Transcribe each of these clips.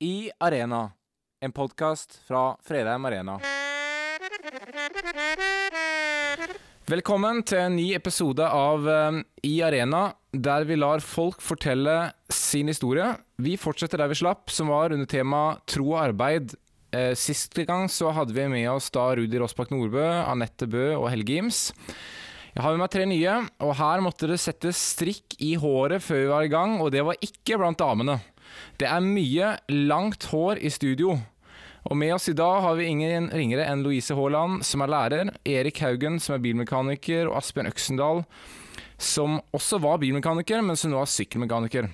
I Arena, en podkast fra Fredheim Arena. Velkommen til en ny episode av eh, I Arena, der vi lar folk fortelle sin historie. Vi fortsetter der vi slapp, som var under temaet tro og arbeid. Eh, Siste gang så hadde vi med oss da Rudi Rossbakk Nordbø, Anette Bø og Helge Ims. Jeg har med meg tre nye, og her måtte det settes strikk i håret før vi var i gang, og det var ikke blant damene. Det er mye langt hår i studio. Og med oss i dag har vi ingen ringere enn Louise Haaland, som er lærer, Erik Haugen, som er bilmekaniker, og Asbjørn Øksendal, som også var bilmekaniker, men som nå er sykkelmekaniker.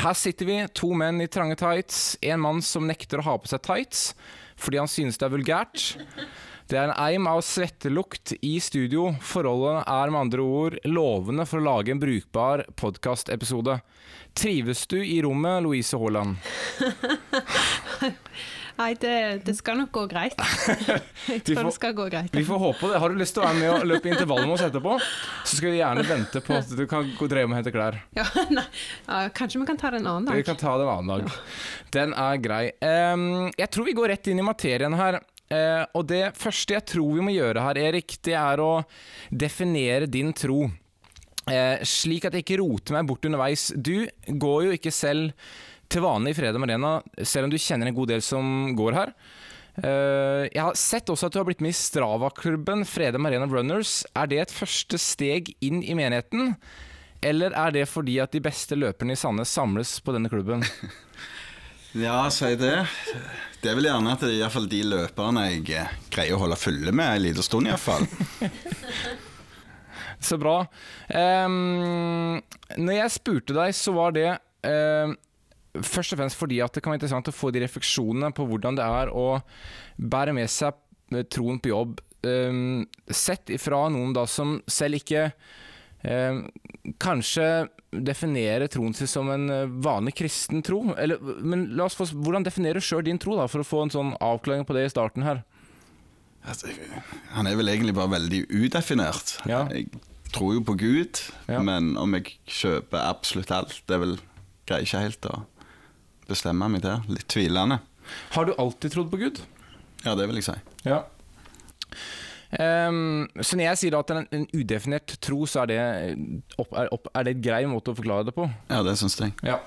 Her sitter vi, to menn i trange tights, en mann som nekter å ha på seg tights fordi han synes det er vulgært. Det er en eim av svettelukt i studio. Forholdene er med andre ord lovende for å lage en brukbar podkastepisode. Trives du i rommet, Louise Haaland? Nei, det, det skal nok gå greit. Jeg tror får- det skal gå greit. Vi får håpe det. Har du lyst til å være med og løpe intervallet med oss etterpå, så skal vi gjerne vente på at du kan gå dreie med å hente klær. Ja. Ja, kanskje vi kan ta det en annen Vi kan ta det en annen dag. Den er grei. Um, jeg tror vi går rett inn i materien her. Eh, og det første jeg tror vi må gjøre her, Erik, det er å definere din tro. Eh, slik at jeg ikke roter meg bort underveis. Du går jo ikke selv til vanlig i Fredheim Arena, selv om du kjenner en god del som går her. Eh, jeg har sett også at du har blitt med i Strava-klubben Fredheim Arena Runners. Er det et første steg inn i menigheten? Eller er det fordi at de beste løperne i Sandnes samles på denne klubben? Ja, si det. Det er vel gjerne at det er i fall de løperne jeg eh, greier å holde følge med en liten stund, iallfall. Så bra. Um, når jeg spurte deg, så var det um, først og fremst fordi at det kan være interessant å få de refleksjonene på hvordan det er å bære med seg eh, troen på jobb, um, sett ifra noen da som selv ikke ehm, kanskje definerer troen sin som en eh, vanlig kristen tro. Eller, men la oss få, hvordan definerer du sjøl din tro, da, for å få en sånn avklaring på det i starten her? Altså, han er vel egentlig bare veldig udefinert. Ja. Jeg tror jo på Gud, Ja. men om jeg kjøper absolutt alt, det er vel greier ikke helt å bestemme meg til. Litt tvilende. Har du alltid trodd på Gud? Ja, det vil jeg si. Ja. Ehm, så når jeg sier at det er en, en udefinert tro, så er det, opp, er, opp, er det en grei måte å forklare det på? Ja, det syns jeg. Ja.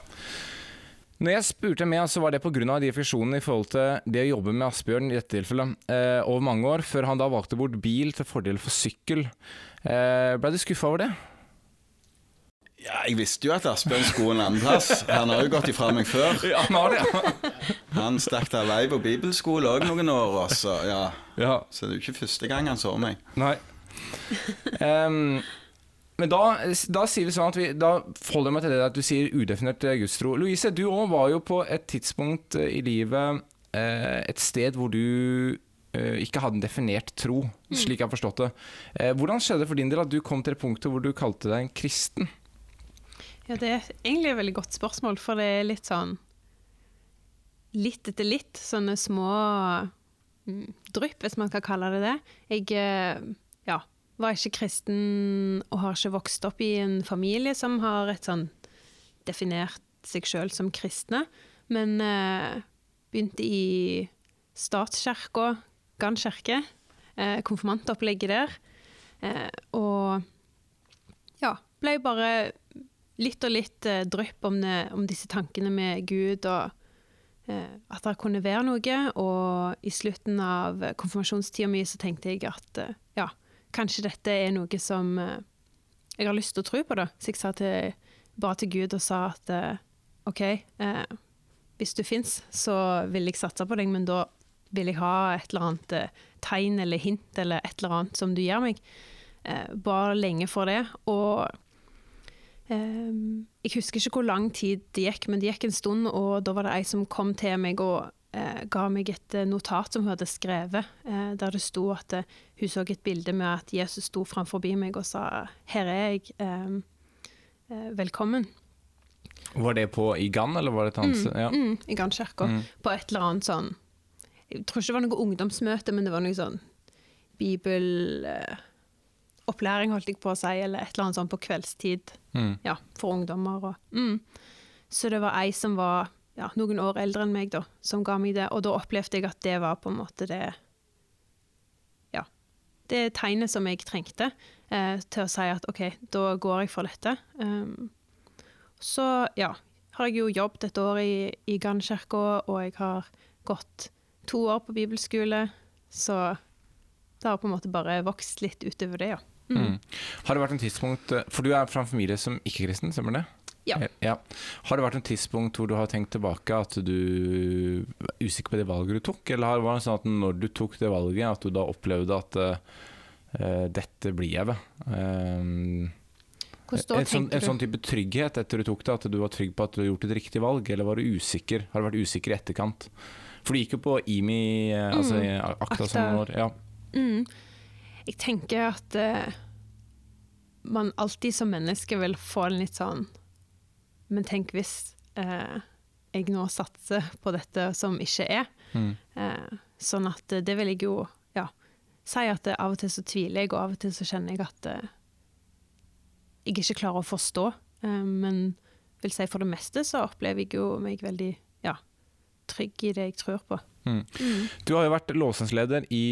Når jeg spurte med, så var det pga. de refleksjonene i forhold til det å jobbe med Asbjørn i dette tilfellet eh, over mange år, før han da valgte bort bil til fordel for sykkel. Eh, ble du skuffa over det? Ja, jeg visste jo at Asbjørn skulle en andreplass. Han har jo gått ifra meg før. Ja, han har det, ja. Han stakk av vei på bibelskole òg noen år, også. ja. ja. Så det er jo ikke første gang han så meg. Nei. Um, men da, da sier vi sånn at vi, da holder jeg meg til det at du sier udefinert eh, gudstro. Louise, du òg var jo på et tidspunkt eh, i livet eh, et sted hvor du eh, ikke hadde en definert tro, slik jeg har forstått det. Eh, hvordan skjedde det for din del at du kom til det punktet hvor du kalte deg en kristen? Ja, det er egentlig et veldig godt spørsmål, for det er litt sånn Litt etter litt, sånne små mm, drypp, hvis man kan kalle det det. Jeg eh, ja, var ikke kristen og har ikke vokst opp i en familie som har et sånn definert seg sjøl som kristne, men eh, begynte i statskirka, Gann kirke, eh, konfirmantopplegget der, eh, og ja, ble bare litt og litt eh, drypp om, om disse tankene med Gud og eh, at det kunne være noe. Og i slutten av konfirmasjonstida mi så tenkte jeg at eh, ja, kanskje dette er noe som eh, jeg har lyst til å tro på, da. Så jeg sa til, bare til Gud og sa at eh, OK, eh, hvis du fins, så vil jeg satse på deg, men da vil jeg ha et eller annet tegn eller hint eller et eller annet som du gir meg. Eh, bare lenge for det. Og Ehm, jeg husker ikke hvor lang tid det gikk, men det gikk en stund, og da var det ei som kom til meg og uh, ga meg et eh, notat som hun hadde skrevet, uh, der det sto at uh, hun så et bilde med at Jesus sto framfor meg og sa 'Her er jeg. Um, velkommen'. Var det på Igan, eller var det et annet sted? Ja. Mm, I Gannkirka. Mm. På et eller annet sånn Jeg tror ikke det var noe ungdomsmøte, men det var noe sånn bibelopplæring, holdt jeg på å si, eller et eller annet sånt på kveldstid. Mm. Ja, for ungdommer og mm. Så det var ei som var ja, noen år eldre enn meg, da, som ga meg det. Og da opplevde jeg at det var på en måte det Ja. Det tegnet som jeg trengte eh, til å si at OK, da går jeg for dette. Um, så ja, har jeg jo jobbet et år i, i Gandkirka, og jeg har gått to år på bibelskole, så det har på en måte bare vokst litt utover det, ja. Mm. Mm. Har det vært en tidspunkt eh, For du er fra en familie som ikke er kristen, stemmer det? Ja. ja. Har det vært en tidspunkt hvor du har tenkt tilbake at du er usikker på det valget du tok, eller var det sånn at når du tok det valget, at du da opplevde at uh, dette blir jeg ved? Um, en, sånn, en sånn type trygghet etter du tok det, at du var trygg på at du hadde gjort et riktig valg, eller var du usikker? Har du vært usikker i etterkant? For du gikk jo på IMI, eh, altså Mm, akta akta. som år. Ja. Mm. Jeg tenker at uh, man alltid som menneske vil få en litt sånn Men tenk hvis uh, jeg nå satser på dette som ikke er. Mm. Uh, sånn at det vil jeg jo ja, si at av og til så tviler jeg, og av og til så kjenner jeg at jeg ikke klarer å forstå. Men vil si for det meste så opplever jeg jo meg veldig ja, trygg i det jeg tror på. Mm. Mm. Du har jo vært lovsangsleder i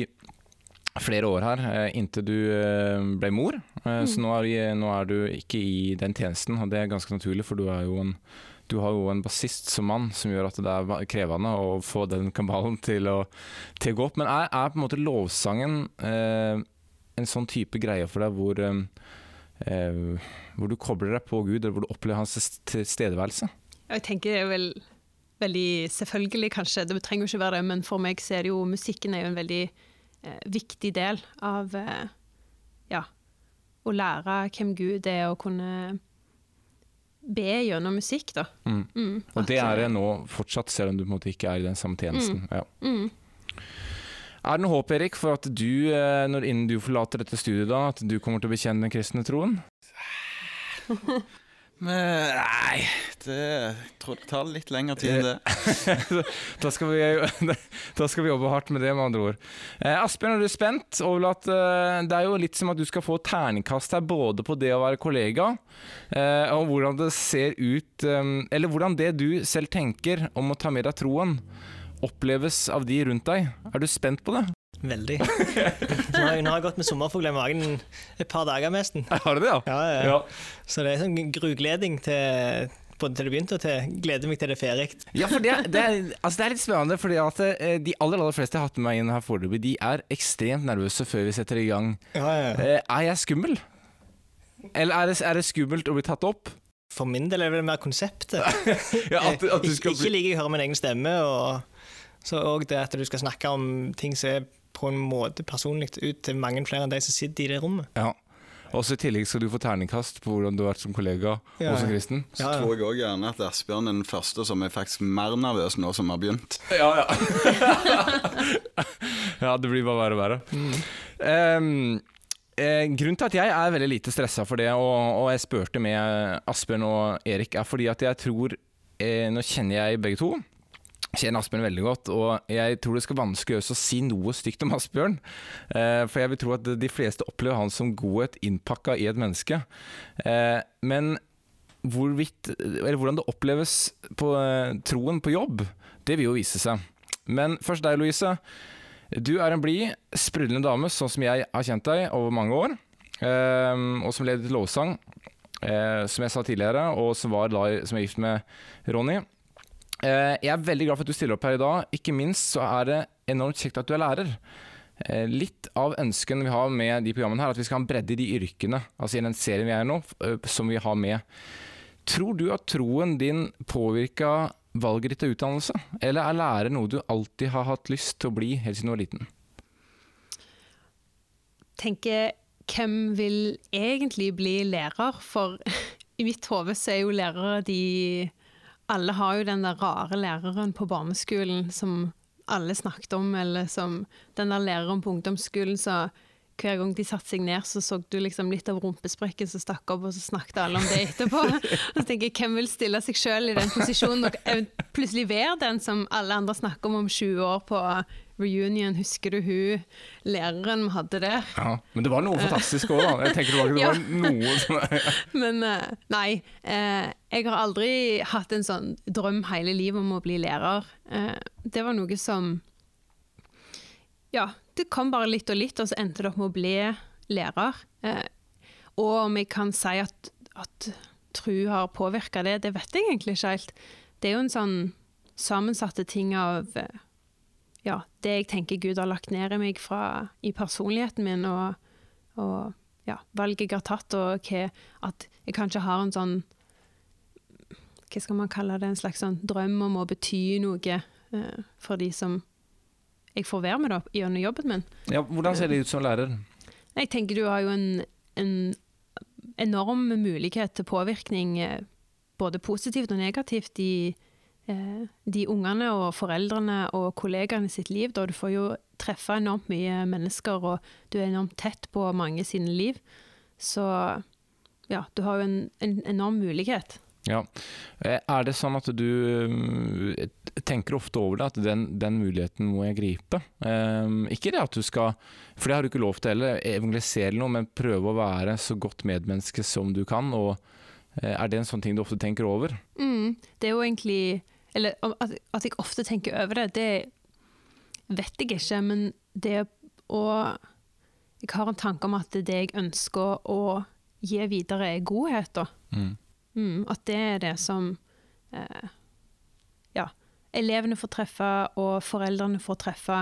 flere år her, eh, inntil du eh, ble mor. Eh, Så nå er, vi- nå er du ikke i den tjenesten, og det er ganske naturlig, for du, en, du har jo en bassist som mann, som gjør at det er krevende å få den kabalen til å, til å gå opp. Men er, er på en måte lovsangen eh, en sånn type greie for deg hvor, eh, hvor du kobler deg på Gud, eller hvor du opplever hans tilstedeværelse? Jeg tenker det er vel veldig selvfølgelig, kanskje. Det trenger jo ikke være det, men for meg så er det jo musikken er jo en veldig viktig del av eh, ja, å lære hvem Gud er, og kunne be gjennom musikk, da. Mm. Mm, Og det er det eh, nå fortsatt, selv om du på en måte ikke er i den samme tjenesten. Ja. Mm. Er det noe håp, Erik, for at du, eh, når innen du forlater dette studiet, da, at du kommer til å bekjenne den kristne troen? Men nei, det tror det tar litt lengre tid enn det. Da skal, vi, da skal vi jobbe hardt med det, med andre ord. Eh, Asbjørn, er du spent Overlatt, eh, det er jo litt som at du skal få terningkast her, både på det å være kollega, eh, og hvordan det ser ut eh, Eller hvordan det du selv tenker om å ta med deg troen, oppleves av de rundt deg. Er du spent på det? Veldig. Nå har, jeg, nå har jeg gått med sommerfugler i magen et par dager nesten. Har du det, ja? Ja, ja. Ja. Så det er sånn grugleding til både til det begynte og til gleder meg til det er ferdig. Ja, for det, det, er, altså det er litt spennende, fordi at eh, de aller aller fleste jeg har hatt med meg inn her foreløpig, de er ekstremt nervøse før vi setter i gang. Ja, ja. ja. er jeg skummel? Eller er det, er det skummelt å bli tatt opp? For min del er det vel mer konseptet. Ja, at, at du Ik skal ikke liker jeg å høre min egen stemme, og så òg det at du skal snakke om ting som er på en måte personlig ut til mange flere enn de som sitter i det rommet. ja. Og så i tillegg skal du få terningkast på hvordan du har vært som kollega Ja, og som kristen. Så Ja, ja. tror jeg òg gjerne at Asbjørn er den første som er faktisk mer nervøs nå som har begynt. Ja, ja. ja, det blir bare verre og verre. Ehm, eh, grunnen til at jeg er veldig lite stressa for det, og, og jeg spurte med Asbjørn og Erik, er fordi at jeg tror eh, Nå kjenner jeg begge to. Kjenner Asbjørn veldig godt, og jeg tror det skal vanskelig å si noe stygt om Asbjørn. Eh, for jeg vil tro at de fleste opplever han som godhet innpakka i et menneske. Eh, men hvorvidt, hvordan det oppleves på eh, troen på jobb, det vil jo vise seg. Men først deg, Louise. Du er en blid, sprudlende dame, sånn som jeg har kjent deg over mange år. og som leder til lovsang, som jeg sa tidligere, og som, var da, som er gift med Ronny. Eh, jeg er veldig glad for at du stiller opp her i dag. Ikke minst så er det enormt kjekt at du er lærer. Eh, Litt av ønsken vi har med de programmene her, er at vi skal ha en bredde i de yrkene, altså i den serien vi er i nå, eh, som vi har med. Tror du at troen din påvirka valget ditt av utdannelse, eller er lærer noe du alltid har hatt lyst til å bli helt siden du var liten? tenker hvem vil egentlig bli lærer? For i mitt hode er jo lærere de Alle har jo den der rare læreren på barneskolen som alle snakket om, eller som den der læreren på ungdomsskolen så hver gang de satte seg ned, så så du liksom litt av rumpesprekken som stakk opp, og så snakket alle om det etterpå. Og så tenker jeg, Hvem vil stille seg sjøl i den posisjonen og plutselig være den som alle andre snakker om om 20 år på reunion. Husker du hun læreren vi hadde der? Ja, men det var noe fantastisk òg, da. Jeg tenker det Ja. var noe som Men eh, nei, eh, jeg har aldri hatt en sånn drøm hele livet om å bli lærer. Eh, det var noe som Ja, det kom bare litt og litt, og så endte det opp med å bli lærer. Og om jeg kan si at, at tru har påvirka det, det vet jeg egentlig ikke helt. Det er jo en sånn sammensatte ting av ja, det jeg tenker Gud har lagt ned i meg fra, i personligheten min, og, og ja, valget jeg har tatt, og hva, at jeg kanskje har en sånn Hva skal man kalle det? En slags sånn drøm om å bety noe eh, for de som jeg får være med da, gjennom jobben min. Ja, hvordan ser det ut som lærer? Jeg tenker du har jo en, en enorm mulighet til påvirkning, eh, både positivt og negativt, i de ungene og foreldrene og kollegaene sitt liv. Da du får jo treffe enormt mye mennesker, og du er enormt tett på mange sine liv. Så ja, du har jo en, en enorm mulighet. Ja. Eh, Er det sånn at du eh, tenker ofte over det, at den, den muligheten må jeg gripe? Um, ikke det at du skal, for det har du ikke lov til heller, evangelisere noe, men prøve å være så godt medmenneske som du kan. og eh, Er det en sånn ting du ofte tenker over? Mm, det er jo egentlig Eller at, at jeg ofte tenker over det, det vet jeg ikke, men det å Jeg har en tanke om at det jeg ønsker å gi videre, er godhet, da. Mm. Mm, at det er det som eh, Ja. Elevene får treffe, og foreldrene får treffe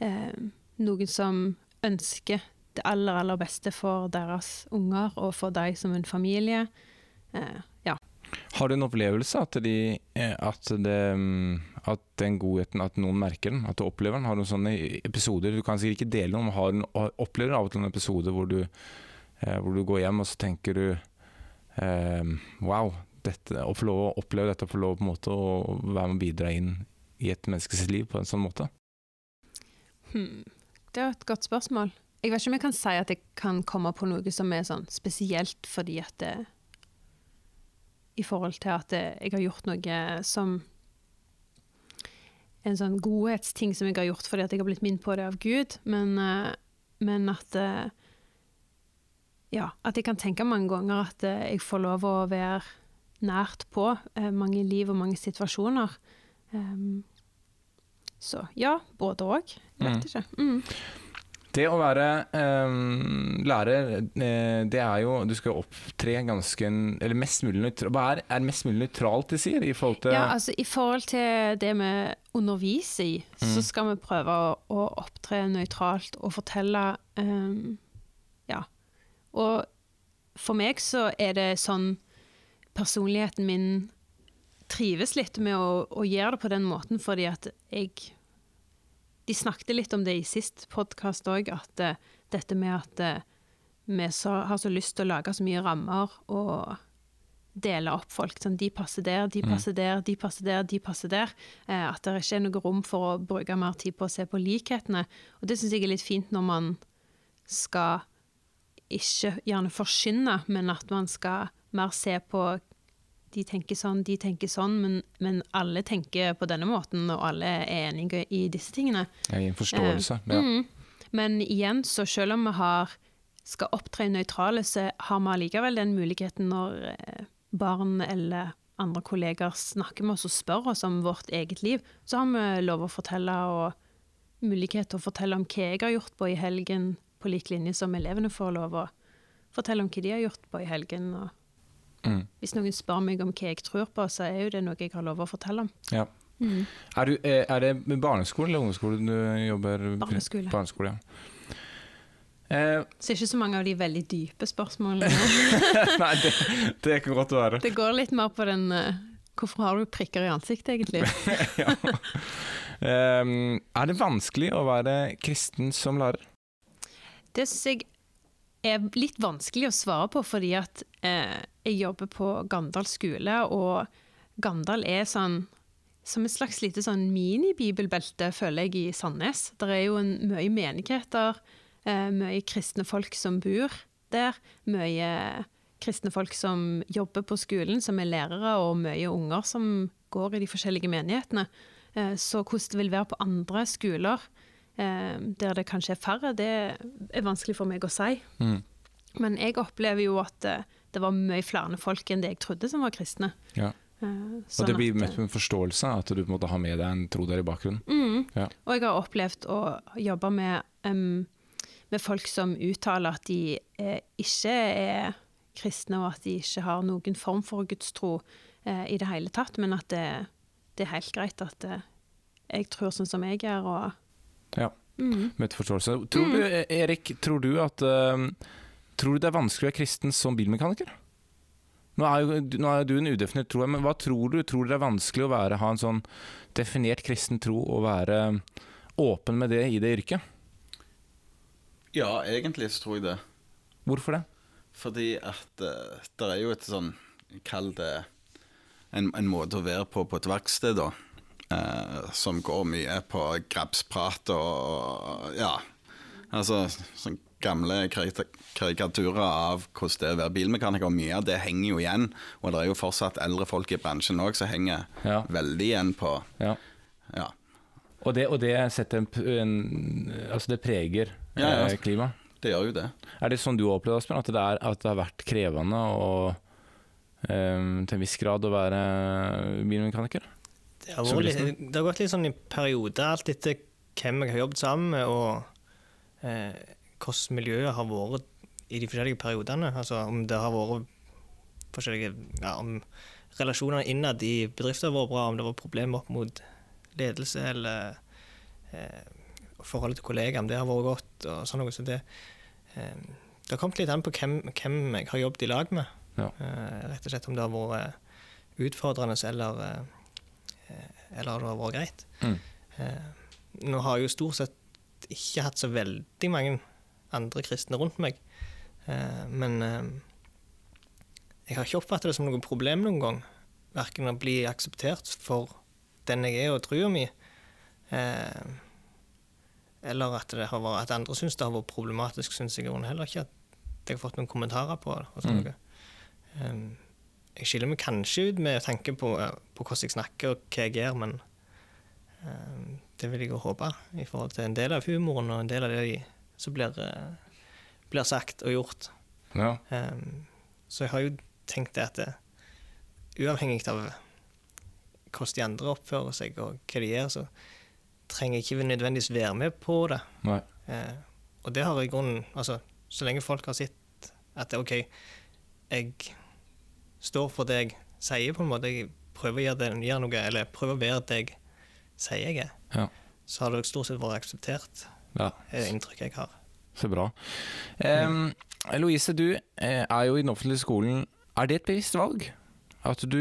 eh, noen som ønsker det aller, aller beste for deres unger og for deg som en familie. Eh. Har du en opplevelse at, de, eh, at, det, mm, at den godheten, at noen merker den, at du opplever den? Har du sånne episoder, du kan sikkert ikke dele noe, men har du, opplever du av og til en episode hvor du, eh, hvor du går hjem og så tenker du eh, wow, dette, å få lov å oppleve dette, å få lov på en måte å være med og bidra inn i et menneskes liv på en sånn måte? Hmm. Det er et godt spørsmål. Jeg vet ikke om jeg kan si at jeg kan komme på noe som er sånn spesielt fordi at det I forhold til at jeg har gjort noe som En sånn godhetsting som jeg har gjort fordi at jeg har blitt minnet på det av Gud, men, eh, men at eh, Ja, at jeg kan tenke mange ganger at eh, jeg får lov å være nært på mange liv og mange situasjoner. Um, så ja, både òg. Vet Mm. ikke. Mm. Det å være eh, lærer, eh, det er jo Du skal opptre ganske Eller mest mulig nøytralt Hva er, er mest mulig nøytralt de sier, i forhold til Ja, altså I forhold til det vi underviser i, så Mm. skal vi prøve å, å opptre nøytralt og fortelle ehm, Ja. Og for meg så er det sånn personligheten min trives litt med å, å gjøre det på den måten, fordi at jeg De snakket litt om det i sist podkast òg, at uh, dette med at uh, vi så, har så lyst til å lage så mye rammer og dele opp folk. Sånn, de passer der, de passer der, de passer der, de passer der. Eh, at det ikke er noe rom for å bruke mer tid på å se på likhetene. Og det syns jeg er litt fint når man skal ikke gjerne forkynne, men at man skal mer se på de tenker sånn, de tenker sånn, men, men alle tenker på denne måten, og alle er enige i disse tingene. I en forståelse. Eh, ja. mm. Men igjen, så selv om vi har, skal opptre nøytrale, så har vi allikevel den muligheten når eh, barn eller andre kolleger snakker med oss og spør oss om vårt eget liv, så har vi lov å fortelle og mulighet til å fortelle om hva jeg har gjort på i helgen, på lik linje som elevene får lov å fortelle om hva de har gjort på i helgen. og Mm. hvis noen spør meg om hva jeg tror på, så er jo det noe jeg har lov å fortelle om. Ja. Er, du, eh, er det med barneskole eller ungdomsskole du jobber? Barneskole. Barneskole, ja. Eh, Så ikke så mange av de veldig dype spørsmålene. nei, det, det kan godt være. Det går litt mer på den uh, Hvorfor har du prikker i ansiktet, egentlig? ja. um, er det vanskelig å være kristen som lærer? Det syns jeg er litt vanskelig å svare på, fordi at eh, jeg jobber på Gandal skole, og Gandal er sånn som et slags lite sånn mini-bibelbelte, føler jeg, i Sandnes. Det er jo en, mye menigheter, eh, mye kristne folk som bor der. Mye kristne folk som jobber på skolen, som er lærere, og mye unger som går i de forskjellige menighetene. Eh, så hvordan det vil være på andre skoler, eh, der det kanskje er færre, det er vanskelig for meg å si. Mm. Men jeg opplever jo at det var mye flere folk enn det jeg trodde som var kristne. Ja. Sånn Og det blir møtt med en forståelse, at du på en måte har med deg en tro der i bakgrunnen. Mm. Ja. Og jeg har opplevd å jobbe med, um, med folk som uttaler at de eh, ikke er kristne, og at de ikke har noen form for gudstro eh, i det hele tatt, men at det, det er helt greit at eh, jeg tror sånn som jeg gjør, og Ja. mm. Med forståelse. Tror du, Erik, tror du at eh, Tror du det er vanskelig å være kristen som bilmekaniker? Nå er jo nå er du en udefinert tro, men hva tror du? Tror du det er vanskelig å være, ha en sånn definert kristen tro og være åpen med det i det yrket? Ja, egentlig så tror jeg det. Hvorfor det? Fordi at uh, det er jo et sånn Kall det en, en måte å være på på et verksted, da. Uh, som går mye på grabsprat og ja. Altså sånn gamle karika- karikaturer av hvordan det er å være bilmekaniker. Og mye av det henger jo igjen. Og det er jo fortsatt eldre folk i bransjen òg som henger Ja. veldig igjen på Ja. ja. Og det, og det setter en, en Altså, det preger Ja, ja. eh, klimaet. Det gjør jo det. Er det sånn du har opplevd, Asbjørn, at det, er, at det har vært krevende og um, til en viss grad å være bilmekaniker? Det har, vært litt, det har gått litt sånn i perioder, alt etter hvem jeg har jobbet sammen med, og eh, hvordan miljøet har vært i de forskjellige periodene. Altså om det har vært forskjellige ja, Om relasjonene innad i bedriften har vært bra, om det var problemer opp mot ledelse eller eh, forholdet til kollegaer, om det har vært godt, og sånn noe. Så det, eh, det har kommet litt an på hvem, hvem jeg har jobbet i lag med. Ja. Eh, rett og slett om det har vært utfordrende eller eh, eller det har vært greit. Mm. Eh, nå har jeg jo stort sett ikke hatt så veldig mange andre kristne rundt meg, eh, men eh, jeg har ikke oppfattet det som noe problem noen gang. Verken å bli akseptert for den jeg er og trua mi, eh, eller at, det har vært, at andre syns det har vært problematisk, syns jeg heller ikke at jeg har fått noen kommentarer på det. Mm. jeg skiller meg kanskje ut med tanke på, på hvordan jeg snakker og hva jeg gjør, men det vil jeg jo håpe i forhold til en del av humoren og en del av det som blir, eh, blir sagt og gjort. Ja. Um, så jeg har jo tenkt det at det, uavhengig av hvordan de andre oppfører seg og hva de gjør, så trenger jeg ikke nødvendigvis være med på det. Eh, og det har i grunnen Altså, så lenge folk har sett at det, OK, jeg står for det jeg sier, på en måte, jeg prøver å gjøre, det, gjøre noe, eller prøver å være det jeg sier jeg er, Ja. så har det stort sett vært akseptert, ja. er det inntrykket jeg har. Så bra. Um, Louise, du eh, er jo i den offentlige skolen. Er det et bevisst valg? At du,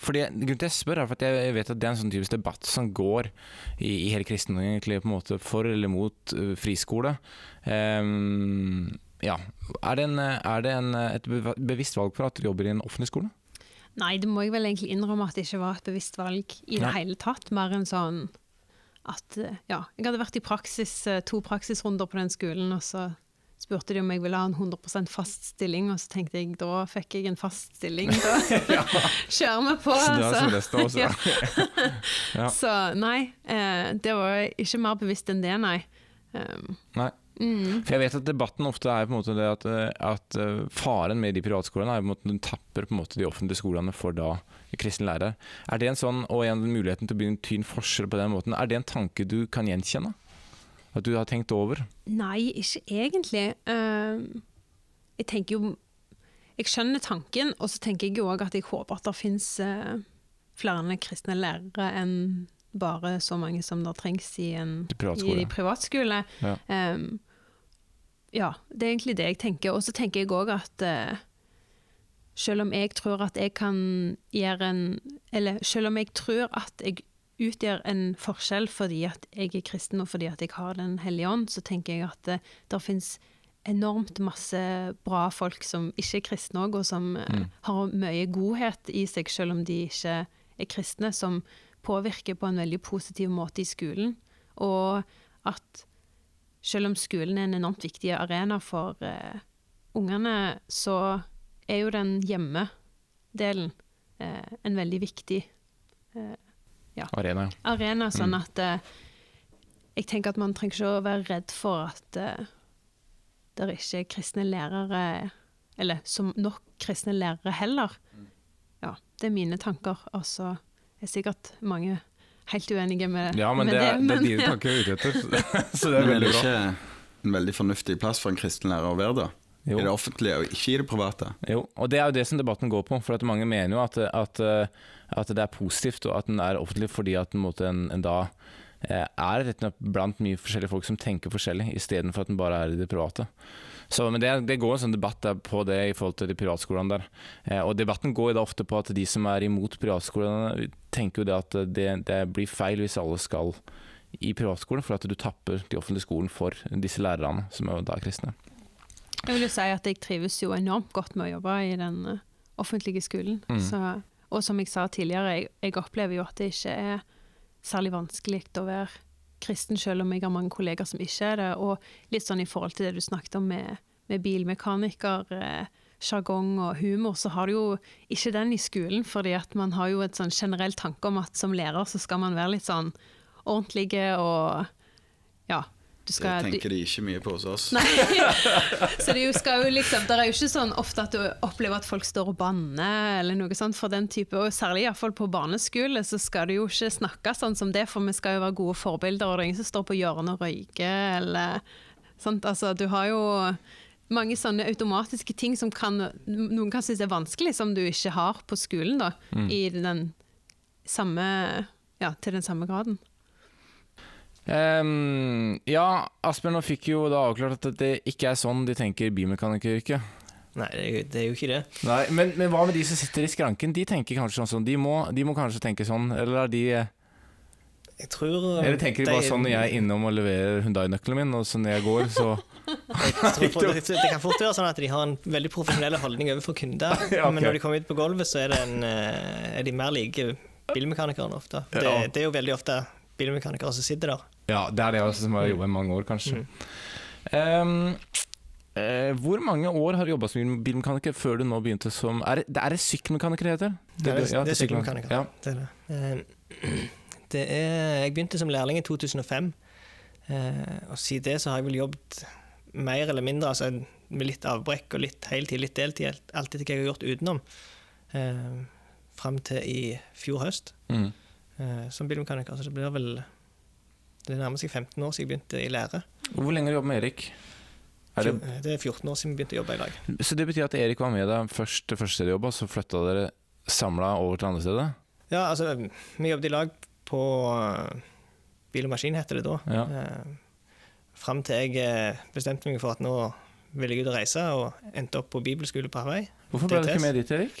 fordi Grunnen til at jeg spør, er for at jeg vet at det er en sånn typisk debatt som går i, i hele kristendommen, egentlig, på en måte for eller mot eh, friskole. Um, ja. Er det, en, er det en, et bevisst valg for at du jobber i en offentlig skole? Nei, det må jeg vel egentlig innrømme at det ikke var et bevisst valg i det Nei. hele tatt. Mer enn sånn at eh, Ja, jeg hadde vært i praksis, eh, to praksisrunder på den skolen, og så spurte de om jeg ville ha en 100% fast stilling, og så tenkte jeg da fikk jeg en fast stilling. Da kjører vi på, Så altså. Ja. Så nei, eh, det var ikke mer bevisst enn det, nei. Um, Nei. Mm, For jeg vet at debatten ofte er på en måte det at, eh, at eh, faren med de privatskolene er på en måte den tapper på en måte de offentlige skolene for da kristne lærere. Er det en sånn, og en muligheten til å begynne en tynn forskjell på den måten, er det en tanke du kan gjenkjenne? At du har tenkt over? Nei, ikke egentlig. Uh, jeg tenker jo Jeg skjønner tanken, og så tenker jeg jo òg at jeg håper at det fins flere kristne lærere enn bare så mange som det trengs i en privatskole. i privatskole. Ja. Um, ja, det er egentlig det jeg tenker. Og så tenker jeg òg at eh, selv om jeg tror at jeg kan gjøre en Eller selv om jeg tror at jeg utgjør en forskjell fordi at jeg er kristen og fordi at jeg har Den hellige ånd, så tenker jeg at det, det fins enormt masse bra folk som ikke er kristne òg, og som eh, Mm. har mye godhet i seg, selv om de ikke er kristne, som påvirker på en veldig positiv måte i skolen. Og at selv om skolen er en enormt viktig arena for uh, ungene, så er jo den hjemmedelen uh, en veldig viktig Arena, ja. arena, sånn Mm. at jeg tenker at man trenger ikke å være redd for at uh, det er ikke kristne lærere, eller som nok kristne lærere heller. Ja, det er mine tanker. Og så er sikkert mange helt uenige med, Ja, men med det, er, det er dine tanker jeg er ute etter. Så det er Men er veldig det bra. ikke en veldig fornuftig plass for en kristen lærer å være, da? Jo. I det offentlige, og ikke i det private? Jo, og det er jo det som debatten går på. For at mange mener jo at, at, at det er positivt og at den er offentlig fordi at en, måte, en, en da eh, er rett og slett blant mye forskjellige folk som tenker forskjellig, istedenfor at den bare er i det private. Så, men det, det går en sånn debatt på det i forhold til de privatskolene der. Eh, og debatten går jo da ofte på at de som er imot privatskolene, tenker jo det at det, det blir feil hvis alle skal i privatskolen, for at du tapper de offentlige skolen for disse lærerne, som er da kristne. Jeg vil jo si at jeg trives jo enormt godt med å jobbe i den eh, offentlige skolen. Mm. Så, og som jeg sa tidligere, jeg, jeg opplever jo at det ikke er særlig vanskelig å være kristen, selv om jeg har mange kolleger som ikke er det. Og litt sånn i forhold til det du snakket om med, med bilmekaniker, eh, sjargong og humor, så har du jo ikke den i skolen, fordi at man har jo et sånn generell tanke om at som lærer så skal man være litt sånn ordentlige og ja. Du Det skal, du, tenker de ikke mye på hos oss. Nei. Så det er jo, skal jo liksom, det er jo ikke sånn ofte at du opplever at folk står og banner, eller noe sånt for den type, og særlig i hvert fall på barneskole, så skal du jo ikke snakke sånn som det, for vi skal jo være gode forbilder, og det er ingen som står på hjørnet og røyker, eller sånt. Altså, du har jo mange sånne automatiske ting som kan, noen kan synes er vanskelig, som du ikke har på skolen da, i den samme, ja, til den samme graden. Ehm, ja, Asbjørn nå fikk jo da avklart at det ikke er sånn de tenker bilmekanikeryrket. Nei, det er, jo, ikke det. Nei, men, men hva med de som sitter i skranken? De tenker kanskje sånn, de må, de må kanskje tenke sånn, eller er de Jeg tror Eller tenker de bare sånn når jeg er innom og leverer Hundai-nøkkelen min, og så når jeg går, så Jeg tror det, det kan fort være sånn at de har en veldig profesjonell holdning overfor kunder, Ja, okay. men når de kommer ut på gulvet, så er, det en, eh, er de mer like bilmekanikerne ofte. Det, Ja. det er jo veldig ofte bilmekanikere som sitter der. Ja, det er det også som har jobba i mange år, kanskje. Mm. Um, uh, hvor mange år har du jobba som bilmekaniker før du nå begynte som Er det, er det sykkelmekaniker det heter? Det det, ja, det er sykkelmekaniker. Ja. Det er det. Eh, det er, jeg begynte som lærling i 2005, eh, og siden det så har jeg vel jobbet mer eller mindre, altså med litt avbrekk og litt heltid, litt deltid, etter hva jeg har gjort utenom, eh, fram til i fjor høst. Mm. Eh, som bilmekaniker. Så det blir vel Det nærmer seg 15 år siden jeg begynte i lære. Hvor lenge har du jobbet med Erik? Er det, det er 14 år siden vi begynte å jobbe i lag. så det betyr at Erik var med deg først til første stedet du jobba, så flytta dere samla over til andre stedet? Ja, altså, vi jobbet i lag på eh, Bil og Maskin, heter det da. Ja. Eh, Fram til jeg eh, bestemte meg for at nå ville jeg ut og reise, og endte opp på bibelskole på Hawaii. Hvorfor ble du ikke med dit, Erik?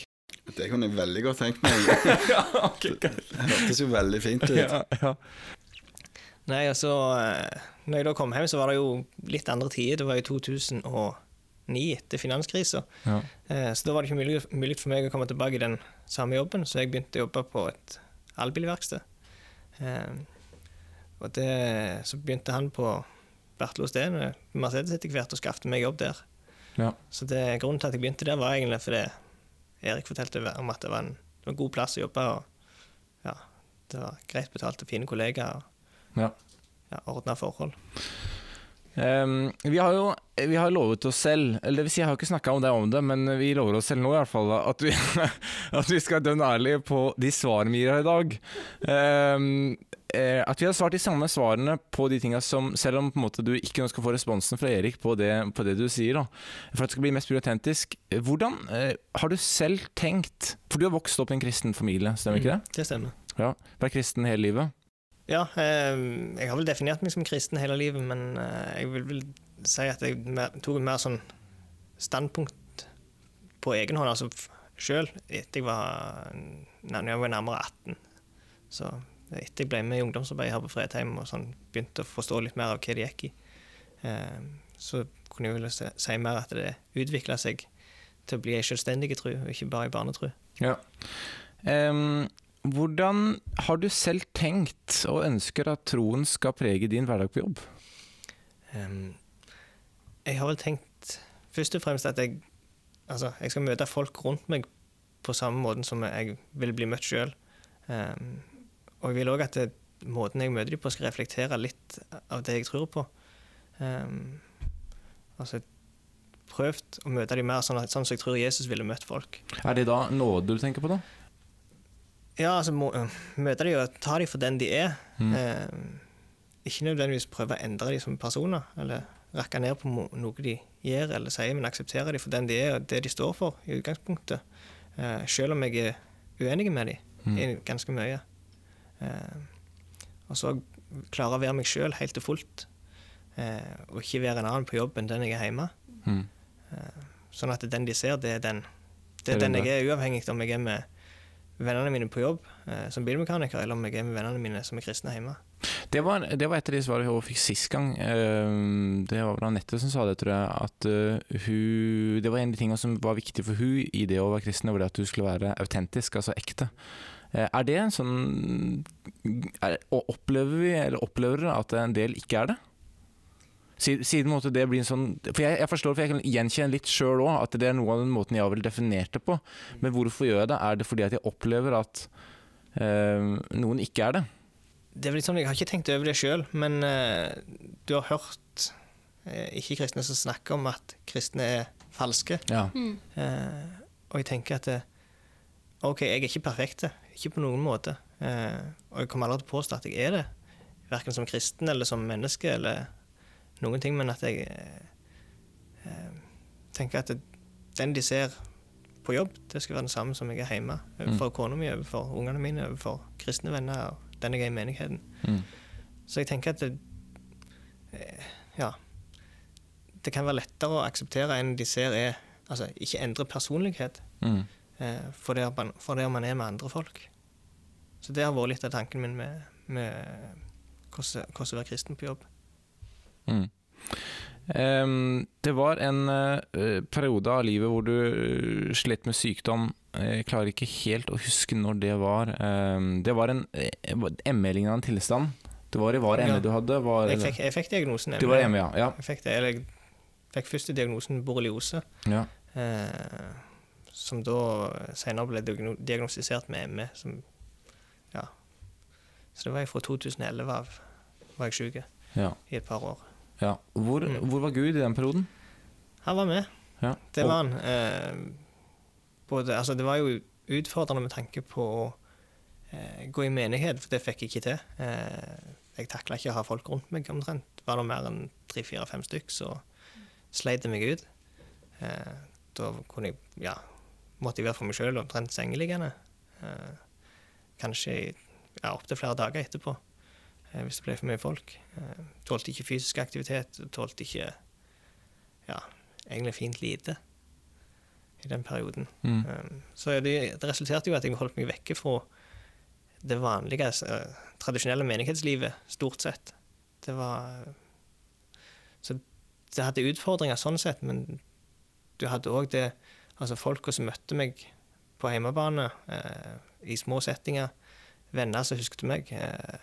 Det kunne jeg veldig godt tenkt meg. ja, okay, Det hørtes jo veldig fint ut. ja, ja. Nei, altså eh, Når jeg da kom hjem, så var det jo litt andre tider. Det var jo 2009, etter finanskrisa. ja. Eh, Så da var det ikke mulig, mulig for meg å komme tilbake i den samme jobben, så jeg begynte å jobbe på et elbilverksted. Eh, Og det, så begynte han på Bertel Osten med Mercedes etter hvert og skaffet meg jobb der. Ja. Så det, grunnen til at jeg begynte der, var egentlig fordi Erik fortalte om at det var en, det var en god plass å jobbe, og ja, det var greit betalte, fine kollegaer og Ja. ja, ordna forhold. Ehm, vi har jo vi har lovet oss selv, eller det vil si jeg har ikke snakka om det om det, men vi lover oss selv nå i hvert fall at vi, at vi skal dønne ærlige på de svarene vi gir her i dag. Eh, at vi har svart de samme svarene på de tinga som Selv om måte du ikke skal få responsen fra Erik på det, på det du sier, da, for at det skal bli mest mulig autentisk. Hvordan uh, har du selv tenkt For du har vokst opp i en kristen familie, stemmer ikke det? Det stemmer. Ja, Vært kristen hele livet? Ja, eh, jeg har vel definert meg som kristen hele livet, men eh, jeg vil vel si at jeg tok et mer sånn standpunkt på egen hånd, altså sjøl, etter jeg var, nærmere 18. Så etter jeg ble med i ungdomsarbeid her på Fredheim og sånn, begynte å forstå litt mer av hva det gikk i, eh, så kunne jeg vel si, mer at det utvikla seg til å bli ei selvstendig og ikke bare ei barnetro. Ja. Ehm, hvordan har du selv tenkt og ønsker at troen skal prege din hverdag på jobb? Um, jeg har vel tenkt først og fremst at jeg, altså, jeg skal møte folk rundt meg på samme måten som jeg vil bli møtt sjøl. og jeg vil òg at det, måten jeg møter dem på, skal reflektere litt av det jeg tror på. Um, altså prøvd å møte dem mer sånn, at- sånn som jeg tror Jesus ville møtt folk. Er det da nåde du tenker på, da? Ja, altså må, møte dem og ta dem for den de er. Mm. Eh, ikke nødvendigvis prøve å endre dem som personer, eller rakke ned på noe de gjør eller sier, men akseptere dem for den de er og det de står for i utgangspunktet. Eh, selv om jeg er uenig med dem Mm. ganske mye. Eh, og så klare å være meg sjøl helt og fullt, eh, og ikke være en annen på jobb enn den jeg er hjemme. Mm. Sånn at den de ser, det er den. Det er den den jeg er, uavhengig om jeg er med vennene mine på jobb eh, som bilmekaniker, eller om jeg er med vennene mine som er kristne hjemme. Det var, det var et av de svarene hun fikk sist gang. Eh, Det var vel Anette som sa det, tror jeg. At eh, hun Det var en av de tingene som var viktig for hun i det å være kristen, var det at hun skulle være autentisk, altså ekte. Eh, Er det en sånn er, Opplever vi, eller opplever dere at en del ikke er det? Si- Siden måtte det blir en sånn For jeg, jeg forstår, for jeg kan gjenkjenne litt sjøl òg, at det er noe av den måten jeg har vel definert det på. Men hvorfor gjør jeg det? Er det fordi at jeg opplever at øh, noen ikke er det? Det er litt sånn, Jeg har ikke tenkt over det sjøl, men øh, du har hørt øh, ikke-kristne som snakker om at kristne er falske. Ja. Eh, og jeg tenker at eh, OK, jeg er ikke perfekt, ikke på noen måte. Eh, og jeg kommer aldri til å påstå at jeg er det, verken som kristen eller som menneske eller noen ting, men at jeg eh, eh, tenker at det, den de ser på jobb, det skal være den samme som jeg er hjemme. Overfor kona mi, overfor ungene mine, overfor kristne venner og den jeg er i menigheten. Mm. Så jeg tenker at det, eh, ja, det kan være lettere å akseptere enn de ser er Altså ikke endre personlighet Mm. eh, for det man, for det man er med andre folk. Så det har vært litt av tanken min med, med hvordan hvordan å være kristen på jobb. Mm. Um, det var en uh, periode av livet hvor du uh, slet med sykdom. Jeg klarer ikke helt å huske når det var. Um, det var en uh, ME-lignende tilstand. Det var i var Ja. ME du hadde? Var, Jeg fikk, jeg fikk diagnosen du var ME, ja. ja. Jeg fikk, det, eller jeg fikk første diagnosen borreliose, ja. eh, som da senere ble diagno- diagnostisert med ME. Som, ja. Så det var jeg fra 2011 av var jeg syk ja, i et par år. Ja. Hvor, Mm. hvor var Gud i den perioden? Han var med. Ja. Det var han. Eh, både, altså det var jo utfordrende med tanke på å eh, gå i menighet, for det fikk jeg ikke til. Eh, jeg takla ikke å ha folk rundt meg omtrent. Var det mer enn tre-fire-fem stykk, så sleit det meg ut. Eh, da kunne jeg, ja, motivert for meg sjøl omtrent sengeliggende. Eh, kanskje ja, opptil flere dager etterpå, hvis det ble for mye folk. Eh, tålte ikke fysisk aktivitet, tålte ikke ja, egentlig fint lite i den perioden. Mm. Um, så det, det resulterte jo at jeg holdt meg vekke fra det vanlige, eh, tradisjonelle menighetslivet, stort sett. Det var Så det hadde utfordringer sånn sett, men du hadde òg det Altså folka som møtte meg på hjemmebane, eh, i små settinger, venner som husket meg. Eh,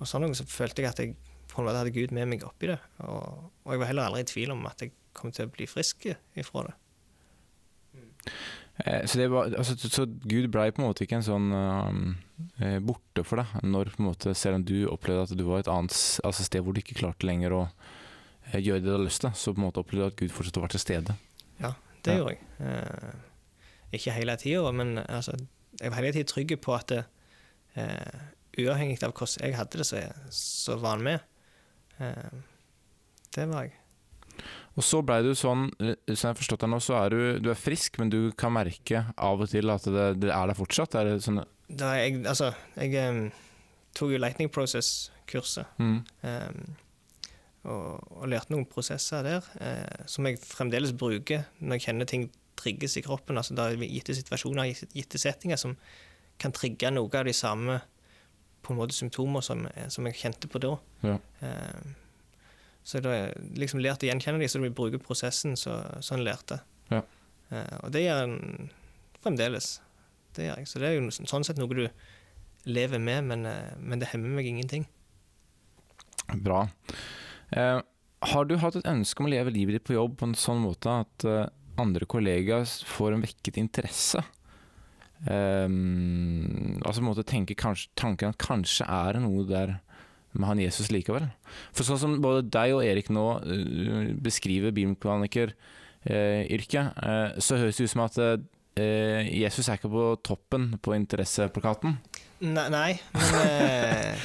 og sånn noe, så følte jeg at jeg på en måte hadde Gud med meg oppi det. Og, og jeg var heller aldri i tvil om at jeg kom til å bli frisk ifra det. Eh, Så, det var, altså, så- Gud blei på en måte ikke en sånn eh, borte for deg, når på en måte, selv om du opplevde at du var et annet altså, sted hvor du ikke klarte lenger å eh, gjøre det du hadde lyst til, så på en måte opplevde du at Gud fortsatt var til stede. Ja, Det Ja. gjorde jeg. Eh, ikke hele tida, men altså, jeg var hele tida trygg på at eh, uavhengig av hvordan jeg hadde det, så, så var han med. Eh, det var jeg. Og så blei du sånn, eh, som jeg har forstått deg nå, så er du, du er frisk, men du kan merke av og til at det, det er der fortsatt? Er det sånn Da jeg altså, jeg um, tok jo Lightning Process-kurset. mm, Um, og, og lærte noen prosesser der uh, som jeg fremdeles bruker når jeg kjenner ting trigges i kroppen. altså da Gitte situasjoner, gitte settinger som kan trigge noe av de samme på en måte symptomer som, eh, som jeg kjente på da. Ja. Uh, så da liksom lært å gjenkjenne dem, så vi bruker prosessen så, så han lærte. Ja. Uh, og det gjør en fremdeles. Det gjør jeg. Så det er jo sånn sett noe du lever med, men, men det hemmer meg ingenting. Bra. Eh, har du hatt et ønske om å leve livet ditt på jobb på en sånn måte at eh, andre kollegaer får en vekket interesse? Eh, altså på en måte tenke kanskje, tanken at kanskje er det noe der med han Jesus likevel. For sånn som både deg og Erik nå uh, beskriver bilmekanikeryrket, uh, så høres det ut som at eh, Jesus er ikke på toppen på interesseplakaten. Nei, nei men eh,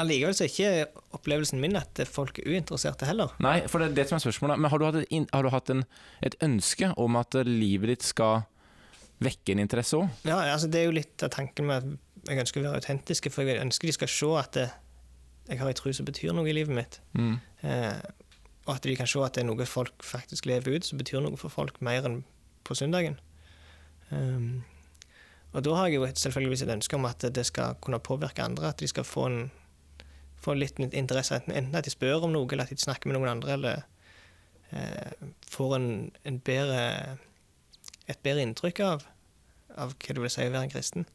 allikevel så er ikke opplevelsen min at folk er uinteresserte heller. Nei, for det er det som er spørsmålet. Men har du hatt, et, har du hatt en, et ønske om at eh, livet ditt skal vekke en interesse òg? Ja, altså Det er jo litt av tanken med at jeg ønsker å være autentiske, for jeg ønsker de skal se at det, jeg har en tro som betyr noe i livet mitt. Mm. Eh, og at de kan se at det er noe folk faktisk lever ut, som betyr noe for folk mer enn på søndagen. Um, og da har jeg jo selvfølgelig et ønske om at det skal kunne påvirke andre, at de skal få, en, få litt interesse, enten at de spør om noe, eller at de snakker med noen andre, eller eh, får en, en bedre, et bedre inntrykk av, av hva det vil si å være en kristen.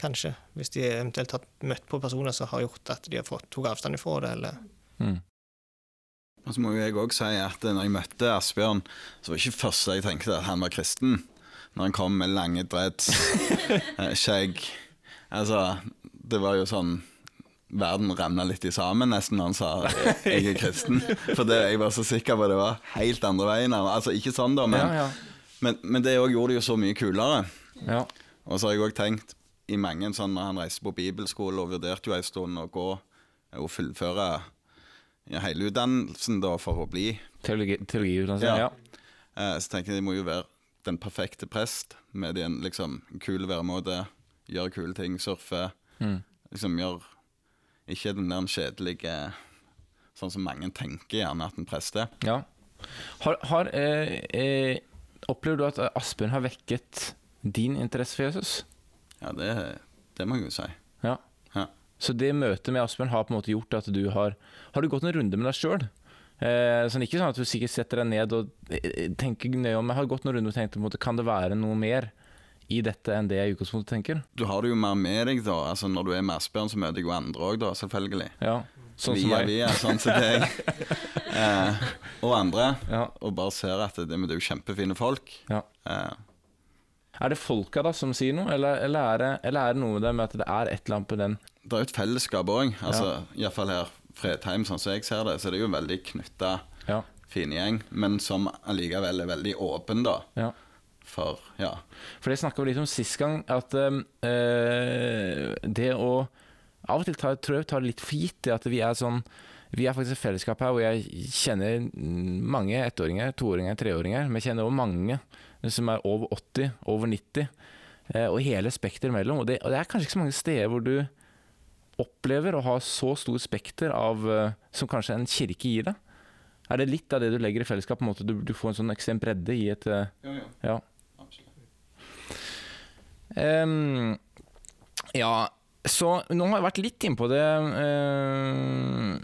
Kanskje, hvis de eventuelt har møtt på personer som har gjort at de har fått, tok avstand ifra det, eller Mm. Og så må jo jeg òg si at når jeg møtte Asbjørn, så var det ikke første jeg tenkte at han var kristen. Når han kom med lange dreads, eh, skjegg Altså, det var jo sånn Verden ramla litt i sammen nesten når han sa jeg er kristen. For det, jeg var så sikker på det var helt andre veien. Altså ikke sånn, da, men, Ja, ja. Men, men det òg gjorde det jo så mye kulere. ja. Og så har jeg òg tenkt i mange sånn når han reiste på bibelskole og vurderte jo en stund å gå og fullføre ja, hele utdannelsen da for å bli Teologi, teologiutdannelse. Ja. Ja. eh, Så tenker jeg det må jo være den perfekte prest med en liksom kul væremåte, gjøre kule ting, surfe. Mm. Liksom gjøre Ikke den der kjedelige Sånn som mange tenker gjerne at en prest er. ja. Har, har eh, eh, Opplever du at Asbjørn har vekket din interesse for Jesus? Ja, det, det må jeg jo si. Ja. Ja. Så det møtet med Asbjørn har på en måte gjort at du har Har du gått en runde med deg sjøl? Eh, sånn, ikke sånn at du sikkert setter deg ned og eh, tenker nøye om Men har gått noen runder og tenkt på en måte, kan det være noe mer i dette enn det jeg i utgangspunktet tenker? Du har det jo mer med deg, da. Altså Når du er med Asbjørn, så møter jeg jo andre òg, da, selvfølgelig. Ja, sånn som via, meg. via, sånn som deg. eh, og andre. Ja. Og bare ser at det, det er jo kjempefine folk. Ja. Eh, Er det folka da som sier noe, eller, eller, er det, eller er det noe med det med at det er et eller annet på den det er jo et fellesskap òg. Altså, Iallfall her Fredheim, sånn som jeg ser det, så det er jo en veldig knytta Ja. finegjeng, men som allikevel er veldig åpen, da. ja. For ja. For det snakka vi litt om sist gang, at øh, det å Av og til tar, tror jeg vi tar det litt for gitt, at vi er sånn Vi er faktisk et fellesskap her hvor jeg kjenner mange ettåringer, toåringer, treåringer. Men jeg kjenner også mange som er over 80, over 90, eh, og hele spekteret imellom. Og det, og det er kanskje ikke så mange steder hvor du opplever å ha så stor spekter av eh, som kanskje en kirke gir deg. Er det litt av det du legger i fellesskap? på en måte Du, du får en sånn ekstrem bredde i et eh, Ja. Ehm, ja, så nå har jeg vært litt innpå det eh,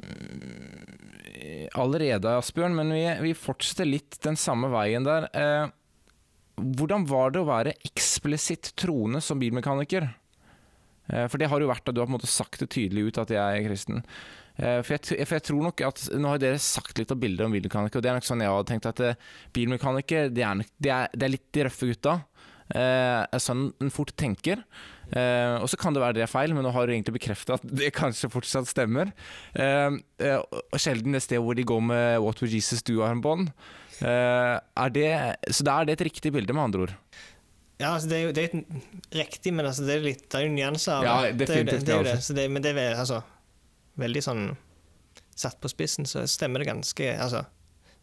allerede, Asbjørn, men vi, vi fortsetter litt den samme veien der. Eh, hvordan var det å være eksplisitt troende som bilmekaniker? Eh, for det har jo vært at du har på en måte sagt det tydelig ut at jeg er kristen. Eh, For jeg, for jeg tror nok at Nå har dere sagt litt av bilder om bilmekaniker, og det er nok sånn jeg hadde tenkt at eh, bilmekaniker, det er, nok, det er, det er litt de røffe gutta. Eh, er sånn en fort tenker. Eh, og så kan det være det er feil, men nå har du egentlig bekrefta at det kanskje fortsatt stemmer. Eh, eh, og sjelden det sted hvor de går med What Would Jesus Do-armbånd. Eh, det, så da er det et riktig bilde, med andre ord. Ja, altså det er jo det er et- riktig, men altså det er, litt, det er jo nyanser av Ja, det. Det definitivt, det. er jo det det. Det, men det er altså veldig sånn satt på spissen, så stemmer det ganske Altså,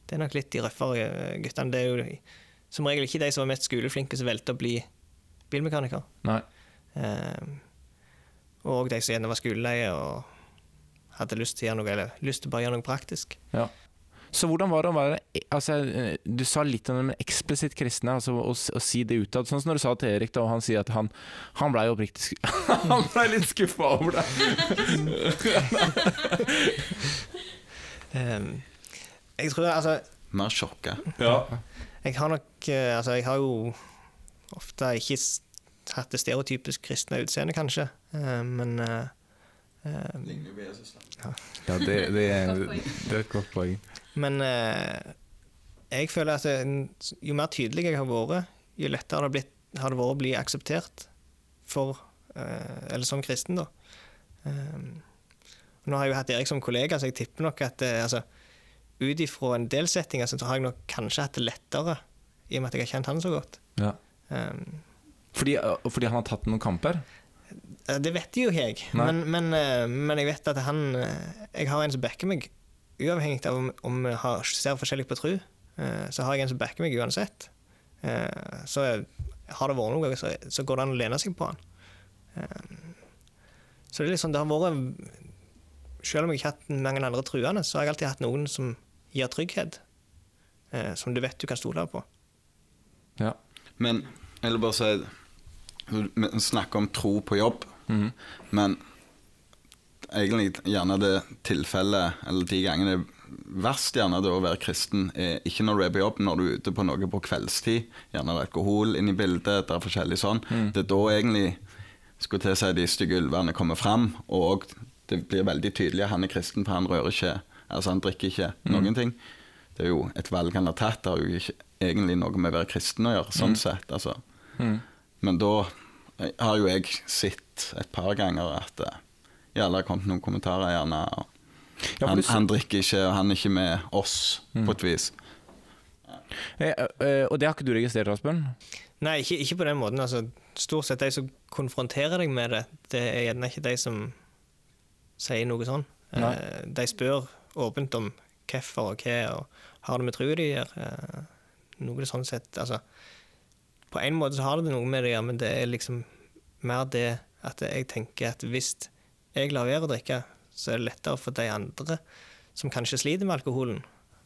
det er nok litt de røffere eh, guttene. Det er jo som regel ikke de som var mest skoleflinke som valgte å bli bilmekaniker. Nei. Eh, og de som gjerne var skoleleie og hadde lyst til å gjøre noe, eller lyst til bare å gjøre noe praktisk. Ja. Så hvordan var det å være altså, eh, Du sa litt om det eksplisitt kristne, altså å, å si det utad. Sånn som når du sa til Erik, da, og han sier at han, han blei oppriktig Han blei litt skuffa over deg. um, jeg tror altså Mer sjokka. Ja. Jeg har nok eh, Altså, jeg har jo ofte ikke hatt det stereotypisk kristne utseendet, kanskje. men Ligner jo på Jesus, da. Ja, det, det, er, det er et godt poeng. Men eh, jeg føler at det, jo mer tydelig jeg har vært, jo lettere har det, blitt, har det vært å bli akseptert for eh, eller som kristen, da. Nå har jeg jo hatt Erik som kollega, så jeg tipper nok at eh, altså, ut ifra en del settinger så har jeg nok kanskje hatt det lettere, i og med at jeg har kjent han så godt. Ja. Um, Fordi, fordi han har tatt noen kamper? Det vet jo ikke jeg, men, men, eh, men jeg vet at han eh, Jeg har en som backer meg, uavhengig av om, vi ser forskjellig på tro. eh, Så har jeg en som backer meg uansett. Så har det vært noe, så, så går det an å lene seg på han. Så det er litt sånn, det har vært Selv om jeg ikke har hatt mange andre truende, så har jeg alltid hatt noen som gir trygghet. eh, Som du vet du kan stole på. Ja. Men jeg vil bare si Vi snakker om tro på jobb, Mhm. men egentlig gjerne det tilfellet, eller de gangene det er verst gjerne det å være kristen, er ikke når du er på jobb, når du er ute på noe på kveldstid. Gjerne det er alkohol inne i bildet, det er forskjellig sånn. Det er da egentlig skulle til å si de stygge ulvene kommer fram, og det blir veldig tydelig at han er kristen, for han rører ikke, altså han drikker ikke noen ting. Det er jo et valg han har tatt, det har jo ikke egentlig noe med å være kristen å gjøre, sånn sett. altså. Mm. Men da har jo jeg sett et par ganger at eh, ja, det har kommet noen kommentarer gjerne. Og Ja, han, han drikker ikke, og han er ikke med oss, på et vis. Eh, eh, og det har ikke du registrert, Asbjørn? Nei, ikke, ikke på den måten. Altså, stort sett de som konfronterer deg med det, det er gjerne ikke de som sier noe sånn. Nei. Eh, De spør åpent om hvorfor og hva, og har det med trua de gjør. Eh, Noe det sånn sett Altså, på en måte så har det noe med det å gjøre, men det er liksom mer det at jeg tenker at hvis jeg lar være å drikke, så er det lettere for de andre som kanskje sliter med alkoholen,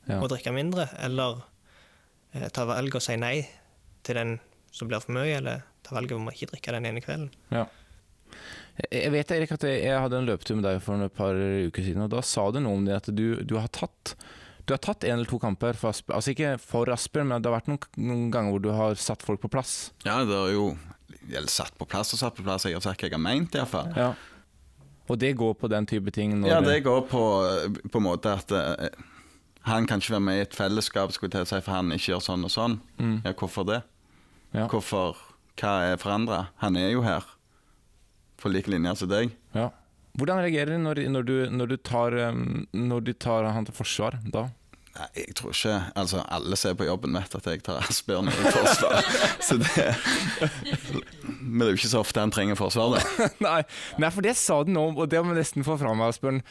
Ja. å drikke mindre, eller eh, ta valg og si nei til den som blir for mye, eller ta valget om å ikke drikke den ene kvelden. Ja. Jeg vet Erik, at jeg hadde en løpetur med deg for et par uker siden, og da sa du noe om det at du, du har tatt du har tatt en eller to kamper for Asbjørn, altså ikke for Asbjørn, men det har vært noen, noen ganger hvor du har satt folk på plass. Ja, det er jo Eller satt på plass og satt på plass, jeg har sagt hva jeg har ment, iallfall. Ja. Og det går på den type ting? Ja, det går på, på en måte at uh, han kan ikke være med i et fellesskap, skulle jeg til å si, for han ikke gjør sånn og sånn. Mm. Ja, hvorfor det? Ja. Hvorfor Hva er forandra? Han er jo her, på lik linje som deg. Ja. Hvordan reagerer du når, når, du, når, du tar, um, når de tar han til forsvar da? Nei, jeg tror ikke Altså, alle som er på jobben, vet at jeg tar Asbjørn i forsvar. så det Men det er jo ikke så ofte han trenger forsvar, da. nei, nei, for det sa du nå, og det må jeg nesten få fram, Asbjørn.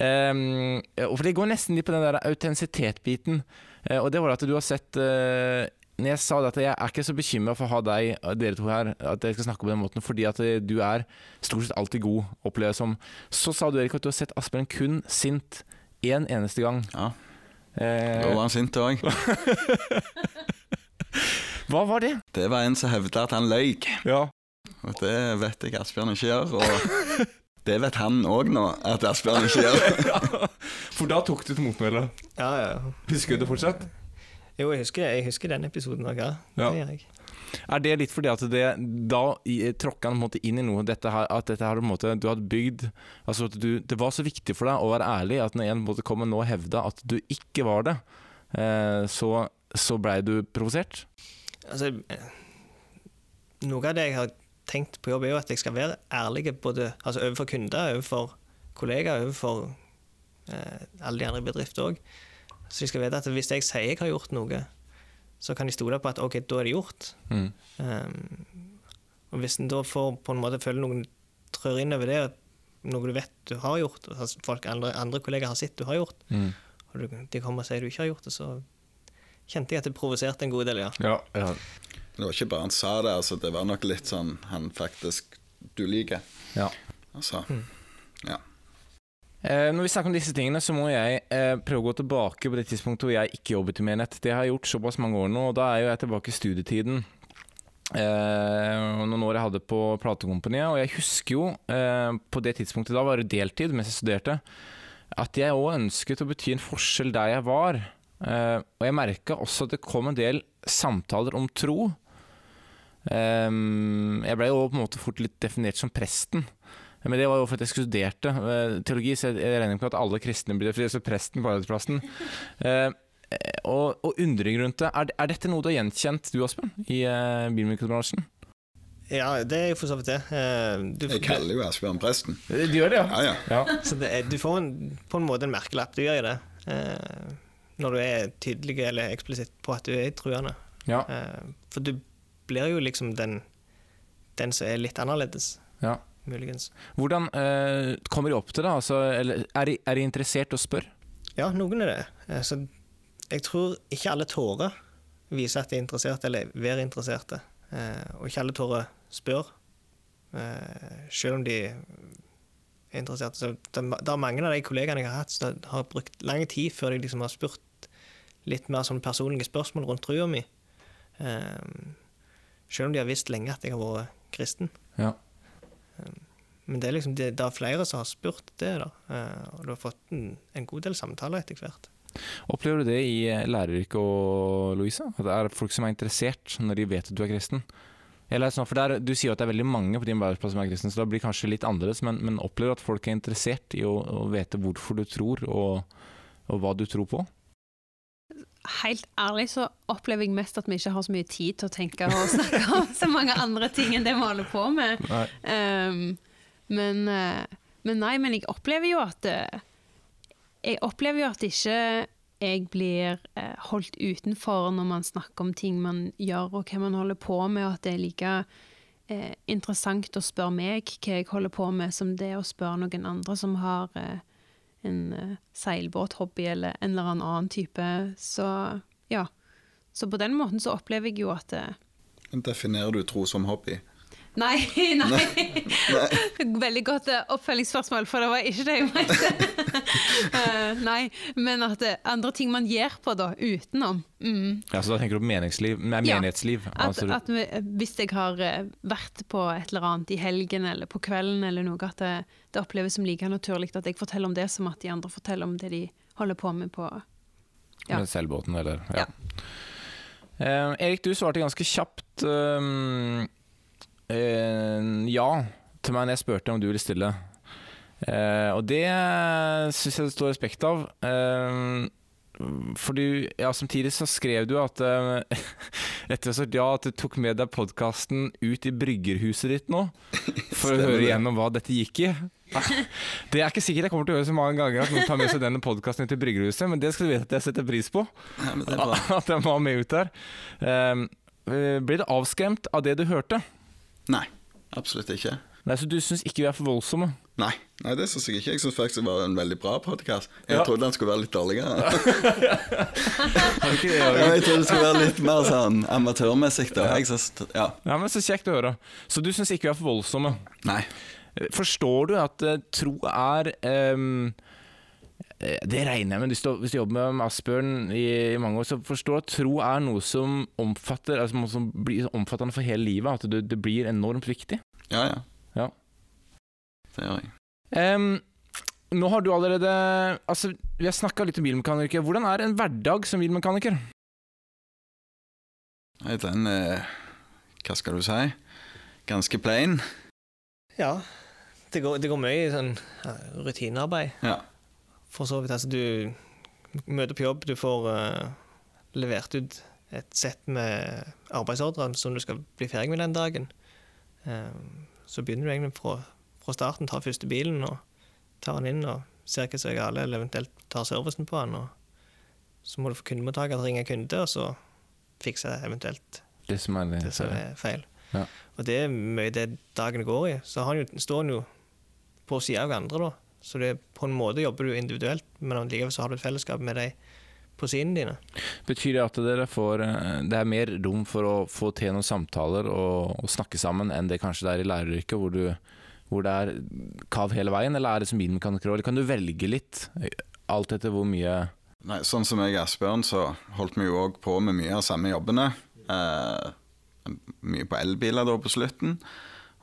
Um, for det går nesten litt på den der autentisitetsbiten. Uh, og det var at du har sett eh, Når jeg sa det at jeg er ikke så bekymra for å ha deg, dere to her, at jeg skal snakke på den måten, fordi at eh, du er stort sett alltid god, oppleves som. Så sa du, Erik, at du har sett Asbjørn kun sint én eneste gang. Ja, Eh, Da var han sint òg. hva var det? Det var en som hevda at han løy. Ja. Og det vet jeg Asbjørn ikke gjør. Og det vet han òg nå, at Asbjørn ikke gjør. For da tok du til motmæle. Ja, ja. Husker du det fortsatt? Jo, jeg husker, jeg husker den episoden òg, ja. Er det litt fordi at det da i- tråkka han inn i noe dette her, At dette her måte du hadde bygd Altså at du, Det var så viktig for deg å være ærlig at når en måte kom og nå hevda at du ikke var det, eh, så, så blei du provosert? Altså, eh, noe av det jeg har tenkt på jobb, er jo at jeg skal være ærlig både altså overfor kunder, overfor kollegaer, overfor eh, alle de andre i bedrifter òg. Så de skal vite at hvis jeg sier jeg har gjort noe, så kan de stole på at OK, da er det gjort. Mm. Um, og hvis en da får på en måte føle noen trør inn over det, at noe du vet du har gjort, og folk andre, andre kollegaer har sett du har gjort, Mm. og du, de kommer og sier du ikke har gjort det, så kjente jeg at det provoserte en god del, ja. Ja, ja. Det var ikke bare han sa det, altså, det var nok litt sånn han faktisk du liker. ja. Altså, ja. Eh, når vi snakker om disse tingene, så må jeg eh, prøve å gå tilbake på det tidspunktet hvor jeg ikke jobbet i Menett. Det har jeg gjort såpass mange år nå, og da er jo jeg tilbake i studietiden. Eh, noen år jeg hadde på platekompaniet, og jeg husker jo eh, på det tidspunktet, da var det deltid mens jeg studerte, at jeg òg ønsket å bety en forskjell der jeg var. Eh, og jeg merka også at det kom en del samtaler om tro. Eh, jeg ble jo på en måte fort litt definert som presten. Men det var jo fordi jeg studerte eh, teologi, så jeg jeg regner ikke med at alle kristne blir frie, så presten på arbeidsplassen. Eh, og, og undring rundt det. Er, er dette noe du har gjenkjent, du Asbjørn, i uh, bilmikrobransjen? Ja, det er jo for så vidt det. Eh, Du, Jeg kaller jo Asbjørn presten. De gjør det, Ja, ja. ja. så det er, du får en, på en måte en merkelapp, du gjør jo det. Eh, når du er tydelig eller eksplisitt på at du er truende. ja. Eh, for du blir jo liksom den, den som er litt annerledes, ja. Muligens. Hvordan eh, kommer de opp til det? Altså, er, de, er de interessert og spør? Ja, noen er det. Altså, jeg tror ikke alle tårer viser at de er interessert, eller være interesserte. Eh, og ikke alle tårer spør, eh, selv om de er interesserte. Så det, det er mange av de kollegaene jeg har hatt, som har brukt lang tid før de liksom har spurt litt mer sånn personlige spørsmål rundt trua mi. Eh, selv om de har visst lenge at jeg har vært kristen. Ja. Men det er liksom det, det er flere som har spurt det, da. Eh, og du har fått en, en god del samtaler etter hvert. Opplever du det i eh, læreryrket og Louise? At det er folk som er interessert når de vet at du er kristen? Eller for der, Du sier jo at det er veldig mange på din arbeidsplass som er kristen, så det blir kanskje litt annerledes, men, men opplever du at folk er interessert i å, å vite hvorfor du tror, og, og hva du tror på? Helt ærlig så opplever jeg mest at vi ikke har så mye tid til å tenke og snakke om så mange andre ting enn det vi holder på med. Ehm, men, eh, men nei, men jeg opplever jo at eh, Jeg opplever jo at ikke jeg blir eh, holdt utenfor når man snakker om ting man gjør og hva man holder på med, og at det er like eh, interessant å spørre meg hva jeg holder på med, som det å spørre noen andre som har eh, en eh, seilbåthobby eller en eller annen type. Så ja. Så på den måten så opplever jeg jo at eh, Definerer du tro som hobby? Nei, nei. Veldig godt eh, oppfølgingsspørsmål, for det var ikke det jeg mente. Eh, nei, men at det er andre ting man gjør på da, utenom. Mm. Ja, så da tenker du på meningsliv, nei, Ja. At, altså, at vi, hvis jeg har eh, vært på et eller annet i helgen eller på kvelden eller noe, at det, det oppleves som like naturlig at jeg forteller om det som at de andre forteller om det de holder på med på ja. Med seilbåten, eller Ja. Eh, Erik, du svarte ganske kjapt ehm, eh, ja til meg når jeg spurte om du ville stille. Uh, og det syns jeg det står respekt av. Uh, for du, ja, samtidig så skrev du at uh, etter å sagt ja, at du tok med deg podkasten ut i bryggerhuset ditt nå, for å høre igjennom hva dette gikk i. Det er ikke sikkert jeg kommer til å høre så mange ganger at noen tar med seg denne podkasten ut i bryggerhuset, men det skal du vite at jeg setter pris på. Ja. At den var med ut der. Uh, ble du avskremt av det du hørte? Nei, absolutt ikke. Nei, Så du syns ikke vi er for voldsomme? Nei, nei det syns jeg ikke. Jeg syns faktisk det var en veldig bra podkast. Jeg Ja. trodde den skulle være litt dårligere. Ja, jeg trodde det skulle være litt mer sånn amatørmessig. da synes, ja. Ja, men Så kjekt å høre. Så du syns ikke vi er for voldsomme? Nei. Forstår du at uh, tro er eh, Det regner jeg med. Hvis du, hvis du jobber med Asbjørn i, i mange år, så forstår du at tro er noe som omfatter altså, noe som blir omfattende for hele livet. At det, det blir enormt viktig. Ja, ja. Ja. Det gjør jeg. Um, nå har du allerede Altså, Vi har snakka litt om bilmekaniker. Hvordan er en hverdag som bilmekaniker? Nei, Den eh, Hva skal du si? Ganske plain. Ja, det går, det går mye i sånn rutinearbeid. Ja. For så vidt. Altså, du møter på jobb, du får uh, levert ut et sett med arbeidsordrer som du skal bli ferdig med den dagen. Eh, så begynner du egentlig fra, fra starten, tar første bilen og tar den inn og ser hva som er galt, eller eventuelt tar servicen på den. Og så må du få kundemottaker til å ringe kunde, og så fikse eventuelt Det som er det, det som er feil. Ja. Og det er mye det dagene går i. Så han jo, står han jo på sida av andre, da. Så det på en måte jobber du individuelt, men allikevel så har du et fellesskap med de på sidene dine. Betyr det at dere får eh, Det er mer rom for å få til noen samtaler og, og snakke sammen enn det kanskje det er i læreryrket, hvor, du, hvor det er kav hele veien, eller er det som bilmekaniker òg? Eller kan du velge litt, eh, alt etter hvor mye Nei, Sånn som jeg og Asbjørn, så holdt vi jo òg på med mye av samme jobbene. Eh, mye på elbiler da på slutten.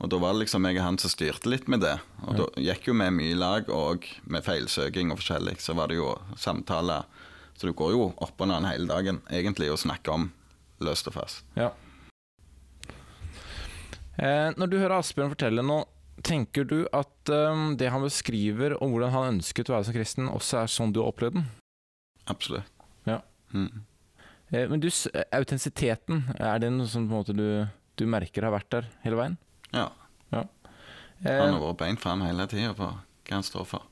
Og da var det liksom jeg og han som styrte litt med det. Og da gikk jo vi mye i lag, og med feilsøking og forskjellig, så var det jo samtaler. Så du går jo opp og ned hele dagen egentlig og snakker om løst og fast. Ja. Eh, når du hører Asbjørn fortelle nå, tenker du at eh, det han beskriver om hvordan han ønsket å være som kristen, også er sånn du har opplevd den? Absolutt. Ja. Mm. Eh, men du, autentisiteten, er det noe som på en måte du du merker har vært der hele veien? Ja. Ja. Han Eh, har vært beint fram hele tida på hva han står for.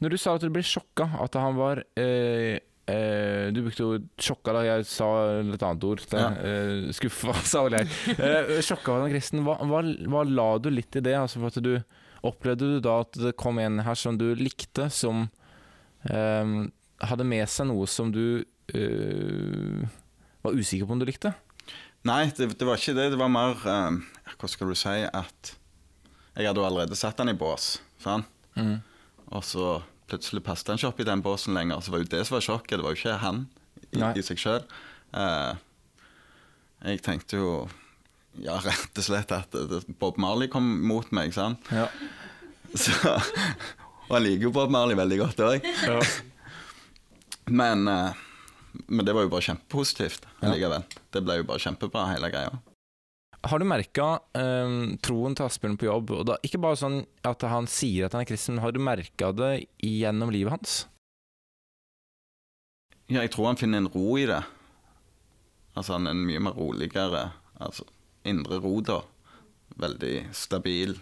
når du sa at du ble sjokka, at han var eh, eh, Du brukte jo 'sjokka', da. Jeg sa et annet ord. Det, Ja. eh, skuffa, sa vel jeg. Eh, sjokka var han kristen. Hva, hva, hva la du litt i det? Altså for at du Opplevde du da at det kom en her som du likte, som eh, hadde med seg noe som du eh, var usikker på om du likte? Nei, det, det var ikke det. Det var mer eh, Hva skal du si At jeg hadde jo allerede satt han i bås. Sant? Mm. Og så plutselig passet han ikke opp i den båsen lenger. Så var jo det som var sjokket. Det var jo ikke han i, i seg sjøl. jeg tenkte jo ja, rett og slett at Bob Marley kom mot meg, sant. Ja. Så, og jeg liker jo Bob Marley veldig godt òg. Ja. Men, eh, men det var jo bare kjempepositivt Ja. likevel. Det ble jo bare kjempebra, hele greia. Har du merka troen til Asbjørn på jobb? Og da, ikke bare sånn at han sier at han er kristen, men har du merka det gjennom livet hans? Ja, jeg tror han finner en ro i det. Altså Han er en mye mer roligere altså, Indre ro, da. Veldig stabil.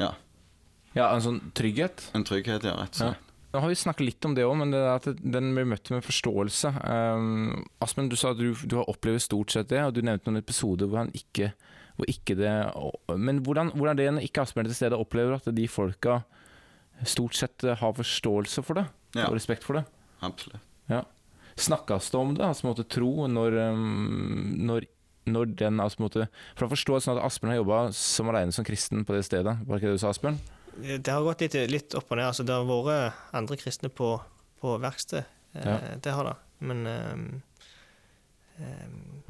Ja. Ja, en sånn trygghet? En trygghet, ja, rett og slett. Nå har vi snakket litt om det òg, men det er at den blir møtt med forståelse. Um, Aspen, du sa at du, du har opplevd stort sett det, og du nevnte noen episoder hvor han ikke, hvor ikke det Men hvordan, hvordan det når ikke Aspen er til stede, opplever at de folka stort sett har forståelse for det? Ja. Og respekt for det? Absolutt. Ja. Snakkes det om det, altså måte tro, når, um, når, når den altså måtte For å forstå sånn at Asbjørn har jobba som alene som kristen på det stedet, var det ikke det du sa, Asbjørn? Det har gått litt, litt opp og ned. Altså, det har vært andre kristne på, på verksted. Eh, Ja. Det har det. Men um, um,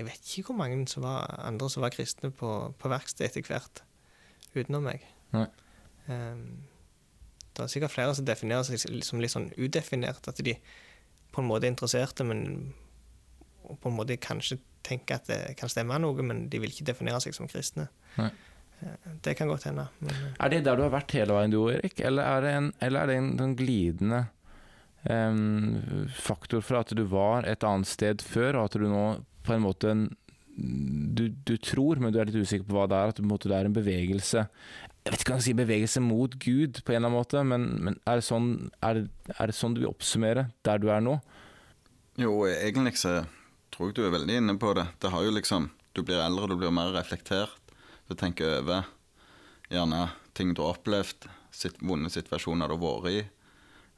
jeg vet ikke hvor mange som var, andre som var kristne på, på verksted etter hvert, utenom meg. Ehm, det er sikkert flere som definerer seg som litt sånn udefinert, at de på en måte er interesserte, men på en måte kanskje tenker at det kan stemme noe, men de vil ikke definere seg som kristne. Nei. Det kan godt hende. Men, eh, Er det der du har vært hele veien du, Erik? Eller er det en, eller er det en, en glidende um, faktor fra at du var et annet sted før, og at du nå på en måte du, du tror, men du er litt usikker på hva det er, at du, på en måte, det er en bevegelse Jeg vet ikke om jeg kan si bevegelse mot Gud, på en eller annen måte, men, men er, det sånn, er, det, er det sånn du vil oppsummere der du er nå? Jo, egentlig så tror jeg du er veldig inne på det. Det har jo liksom Du blir eldre, du blir mer reflektert. Du tenker over gjerne ting du har opplevd, sitt, vonde situasjoner du har vært i.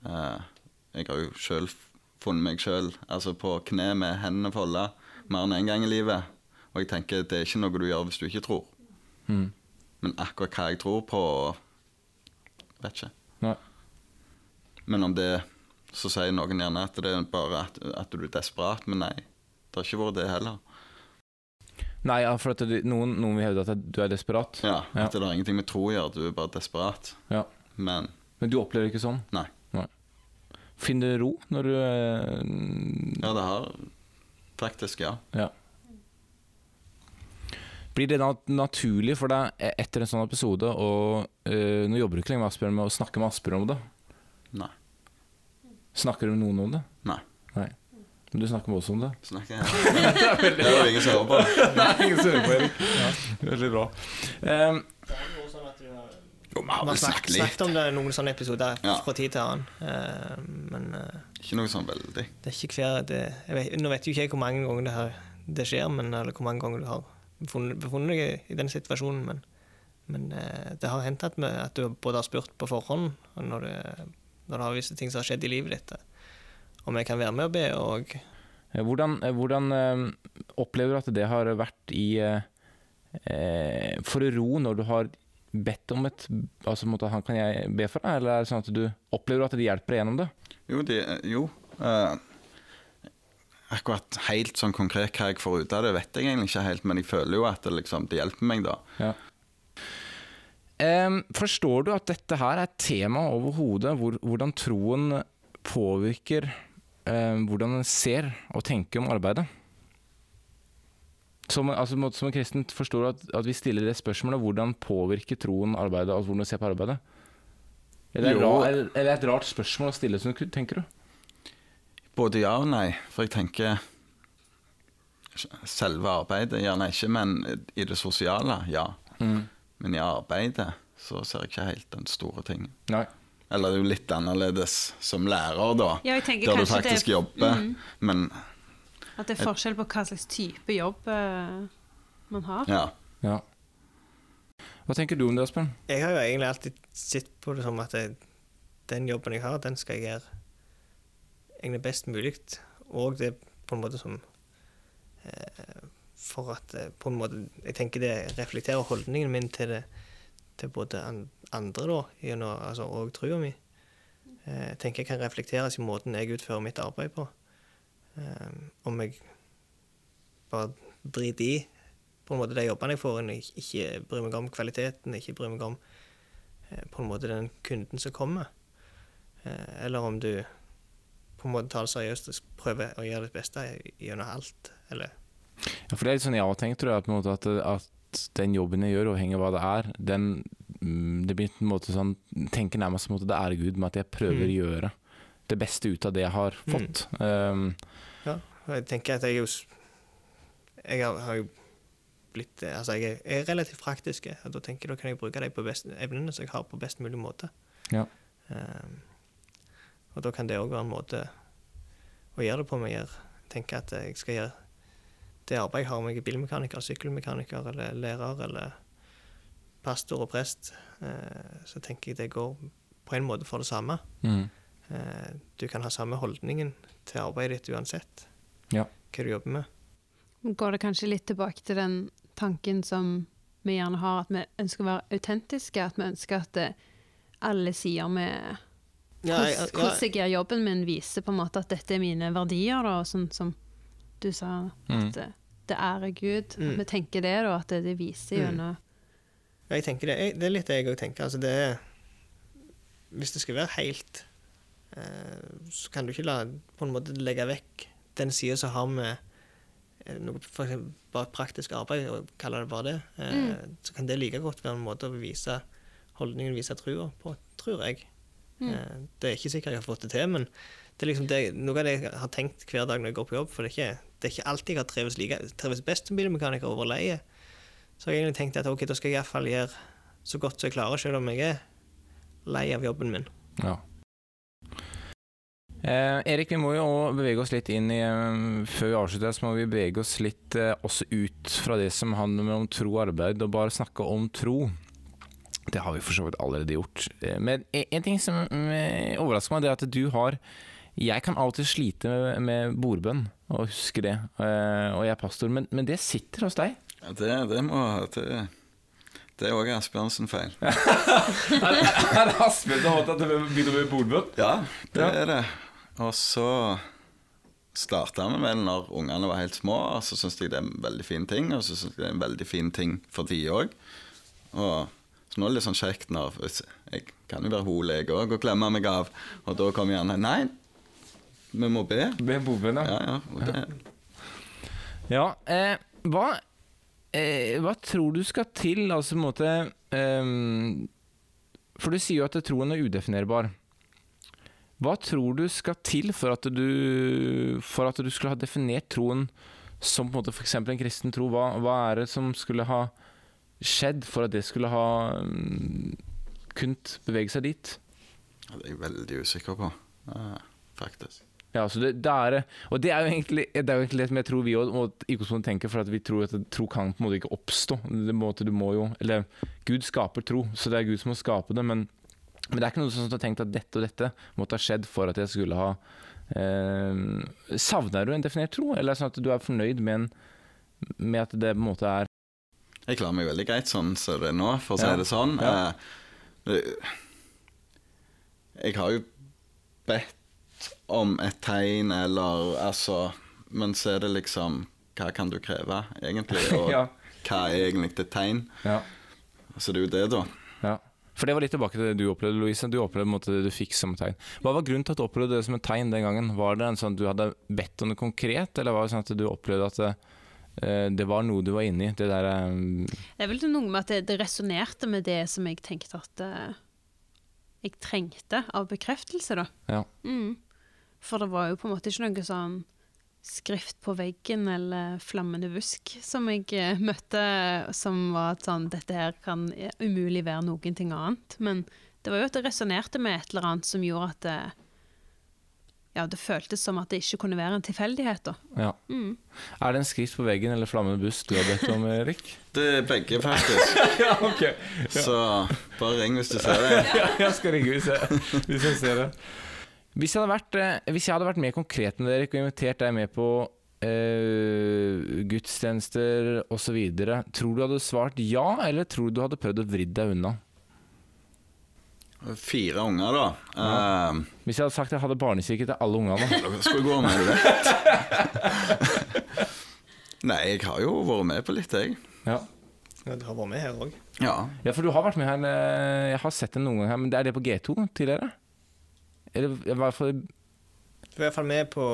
Eh, jeg har jo sjøl funnet meg sjøl altså på kne med hendene folda mer enn én en gang i livet. Og jeg tenker det er ikke noe du gjør hvis du ikke tror. Mm. Men akkurat hva jeg tror på Vet ikke. Nei. Men om det Så sier noen gjerne at det er bare at, at du er desperat. Men nei, det har ikke vært det heller. Nei, ja, for at du, noen, noen vil hevde at du er desperat, Ja. At det har ingenting med tro å gjøre, du er bare desperat. Ja. Men men du opplever det ikke sånn? Nei. nei. Finner du ro når du eh, ja, det har faktisk, ja. Ja. Blir det nat naturlig for deg e- etter en sånn episode å øh, Nå jobber du ikke lenger med Asbjørn, med å snakke med Asbjørn om det? Nei. Snakker du med noen om det? Men du snakker med oss om det? Snakker jeg Det er jo ingen som hører på. Nei, ingen som hører på, Erik. Veldig bra. Um, Jo, vi har vel snakket, litt. snakket om det i noen sånne episoder Ja. fra tid til annen. Uh, men uh, Ikke noe sånn veldig. det er ikke hver det, jeg vet, Nå vet jo ikke jeg hvor mange ganger det, her, det skjer, men, eller hvor mange ganger du har befunnet, deg i, den situasjonen. Men, men uh, det har hendt at, at du både har spurt på forhånd og når, du, når det har visse ting som har skjedd i livet ditt, om jeg kan være med og be. og hvordan hvordan eh, opplever du at det har vært i eh, eh, For å ro når du har bedt om et Altså på måte, han kan jeg be for deg, eller er det sånn at du opplever at det hjelper deg gjennom det? Jo, de, jo. eh, akkurat helt sånn konkret hva jeg får ut av det, vet jeg egentlig ikke helt, men jeg føler jo at det, liksom, det hjelper meg, da. Ja. Em, forstår du at dette her er tema overhodet, hvor, hvordan troen påvirker hvordan en ser og tenker om arbeidet? Som, altså, som en kristen forstår at, at vi stiller det spørsmålet hvordan påvirker troen arbeidet, altså hvordan du ser på arbeidet? Eller er det et rart spørsmål å stille, tenker du? Både ja og nei, for jeg tenker selve arbeidet gjerne ikke, men i det sosiale, ja. Mm. Men i arbeidet så ser jeg ikke helt den store tingen. Nei. Eller det er jo litt annerledes som lærer, da. Ja, jeg der du faktisk det er- jobber. Mm. Men At det er forskjell på hva slags type jobb uh, man har. ja. Ja. Hva tenker du om det, Aspen? Jeg har jo egentlig alltid sett på det som at jeg, den jobben jeg har, den skal jeg gjøre egentlig best mulig. Og det på en måte som eh, For at eh, på en måte Jeg tenker det reflekterer holdningen min til det til både an, andre, da, gjennom altså, og trua mi. Eh, jeg tenker jeg kan reflekteres i måten jeg utfører mitt arbeid på. Eh, om jeg bare driter i på en måte de jobbene jeg får inn, ikke bryr meg om kvaliteten, ikke bryr meg om eh, på en måte den kunden som kommer. Eh, eller om du på en måte tar det seriøst og prøver å gjøre ditt beste gjennom alt. Eller Ja, for det er litt sånn jeg har tenkt, tror jeg, på en måte at, at den jobben jeg gjør, avhengig av hva det er, den mm, Det blir en måte sånn Tenker nærmest som at det er Gud, med at jeg prøver å Mm. gjøre det beste ut av det jeg har fått. Um, Ja, jeg tenker at jeg er jo Jeg har, jo blitt Altså, jeg er, relativt praktisk, og da tenker jeg da kan jeg bruke de på best, evnene som jeg har, på best mulig måte. Ja. Um, og da kan det òg være en måte å gjøre det på. Med jeg tenker at jeg skal gjøre det arbeidet jeg har, om jeg er bilmekaniker, sykkelmekaniker eller lærer eller pastor og prest, eh, så tenker jeg det går på en måte for det samme. mm. Eh, du kan ha samme holdningen til arbeidet ditt uansett Ja. hva du jobber med. Går det kanskje litt tilbake til den tanken som vi gjerne har, at vi ønsker å være autentiske, at vi ønsker at eh, alle sider med hvordan hvordan jeg gjør jobben min, viser på en måte at dette er mine verdier, da, og sånn som du sa, Mm. at det, det ærer Gud. Mm. Vi tenker det, da, at det, det viser Mm. gjennom Ja, jeg tenker det, jeg, det er litt det jeg òg tenker. Altså det er, hvis det skal være helt, eh, så kan du ikke la, på en måte legge vekk den sida som har med eh, noe for eksempel bare praktisk arbeid, og kalle det bare det. Eh, Så kan det like godt være en måte å vise holdningen, vise trua på, tror jeg. Mm. Eh, det er ikke sikkert jeg har fått det til, men det er liksom det, noe av det jeg har tenkt hver dag når jeg går på jobb. For det er ikke, det er ikke alltid jeg har trives, like, trives best som bilmekaniker over leie. Så har jeg egentlig tenkt at ok, da skal jeg iallfall gjøre så godt som jeg klarer, selv om jeg er lei av jobben min. Ja. Eh, Erik, vi må jo også bevege oss litt inn i eh, Før vi avslutter, så må vi bevege oss litt eh, også ut fra det som handler om tro og arbeid, og bare snakke om tro. Det har vi for så vidt allerede gjort. Eh, Men en en ting som eh, overrasker meg, det er at du har Jeg kan av og til slite med, med bordbønn, og huske det. Eh, Og jeg er pastor, men, men det sitter hos deg. Ja, det, det må Det, det er òg Asbjørnsen feil. Er det Asbjørn som har hatt at du begynner med bordbønn? Ja, det er det. Og så starta vi vel når ungene var helt små, og så syns jeg det er en veldig fin ting. Og så syns jeg det er en veldig fin ting for de òg. Og så nå er det litt sånn kjekt når Jeg kan jo være hol, jeg òg, og klemme meg av. Og da kommer gjerne Nei, vi må be. Med bordbønn, Ja, ja. ja. Okay. Ja, eh, hva, eh, hva tror du skal til, altså på en måte eh, For du sier jo at troen er udefinerbar. Hva tror du skal til for at du, for at du skulle ha definert troen som på en måte f.eks. en kristen tro? Hva, hva er det som skulle ha skjedd for at det skulle ha um, kunnet bevege seg dit? det er jeg veldig usikker på, eh, faktisk. Ja, så det, det er, og det er jo egentlig det, er jo egentlig det som jeg tror vi òg tenker, for at vi tror at tro kan på en måte ikke oppstå. Det må, du må jo, eller Gud skaper tro, så det er Gud som må skape det. Men, men det er ikke noe som har tenkt at dette og dette måtte ha skjedd for at jeg skulle ha eh, Savner du en definert tro, eller er det sånn at du er fornøyd med, en, med at det på en måte er Jeg klarer meg veldig greit sånn som det er nå, for å Ja. si det sånn. Ja. Eh, jeg har jo bedt om et tegn, eller altså Men så er det liksom Hva kan du kreve, egentlig? Og Ja. hva er egentlig et tegn? ja. Så det er jo det, da. Ja. For det var litt tilbake til det du opplevde, Louise. Du opplevde på en måte det du fikk som et tegn. Hva var grunnen til at du opplevde det som et tegn den gangen? Var det en sånn at du hadde bedt om det konkret, eller var det sånn at du opplevde at det, eh, det var noe du var inne i? Det der um... Det er vel noe med at det, det resonnerte med det som jeg tenkte at uh, jeg trengte av bekreftelse, da. Ja. Mm. For det var jo på en måte ikke noe sånn skrift på veggen eller flammende busk som jeg eh, møtte, som var at sånn Dette her kan umulig være noen ting annet. Men det var jo at det resonnerte med et eller annet som gjorde at det, ja, det føltes som at det ikke kunne være en tilfeldighet. da. Ja. Mm. Er det en skrift på veggen eller flammende busk du har bedt om, Erik? Det er begge, faktisk. ja, ok. Så bare ring hvis du ser det. ja, jeg skal ringe hvis jeg, hvis jeg ser det. Hvis jeg, hadde vært, eh, hvis jeg hadde vært mer konkret enn dere og invitert deg med på eh, gudstjenester osv., tror du du hadde svart ja, eller tror du du hadde prøvd å vri deg unna? Fire unger, da. Eh, Hvis jeg hadde sagt jeg hadde barnekirke til alle ungene skulle gå med det. Nei, jeg har jo vært med på litt, jeg. ja. Ja, du har vært med her òg. Ja. ja, for du har vært med her Jeg har sett det noen ganger her, men det er det på G2 tidligere? Eller i hvert fall Du var i hvert fall med på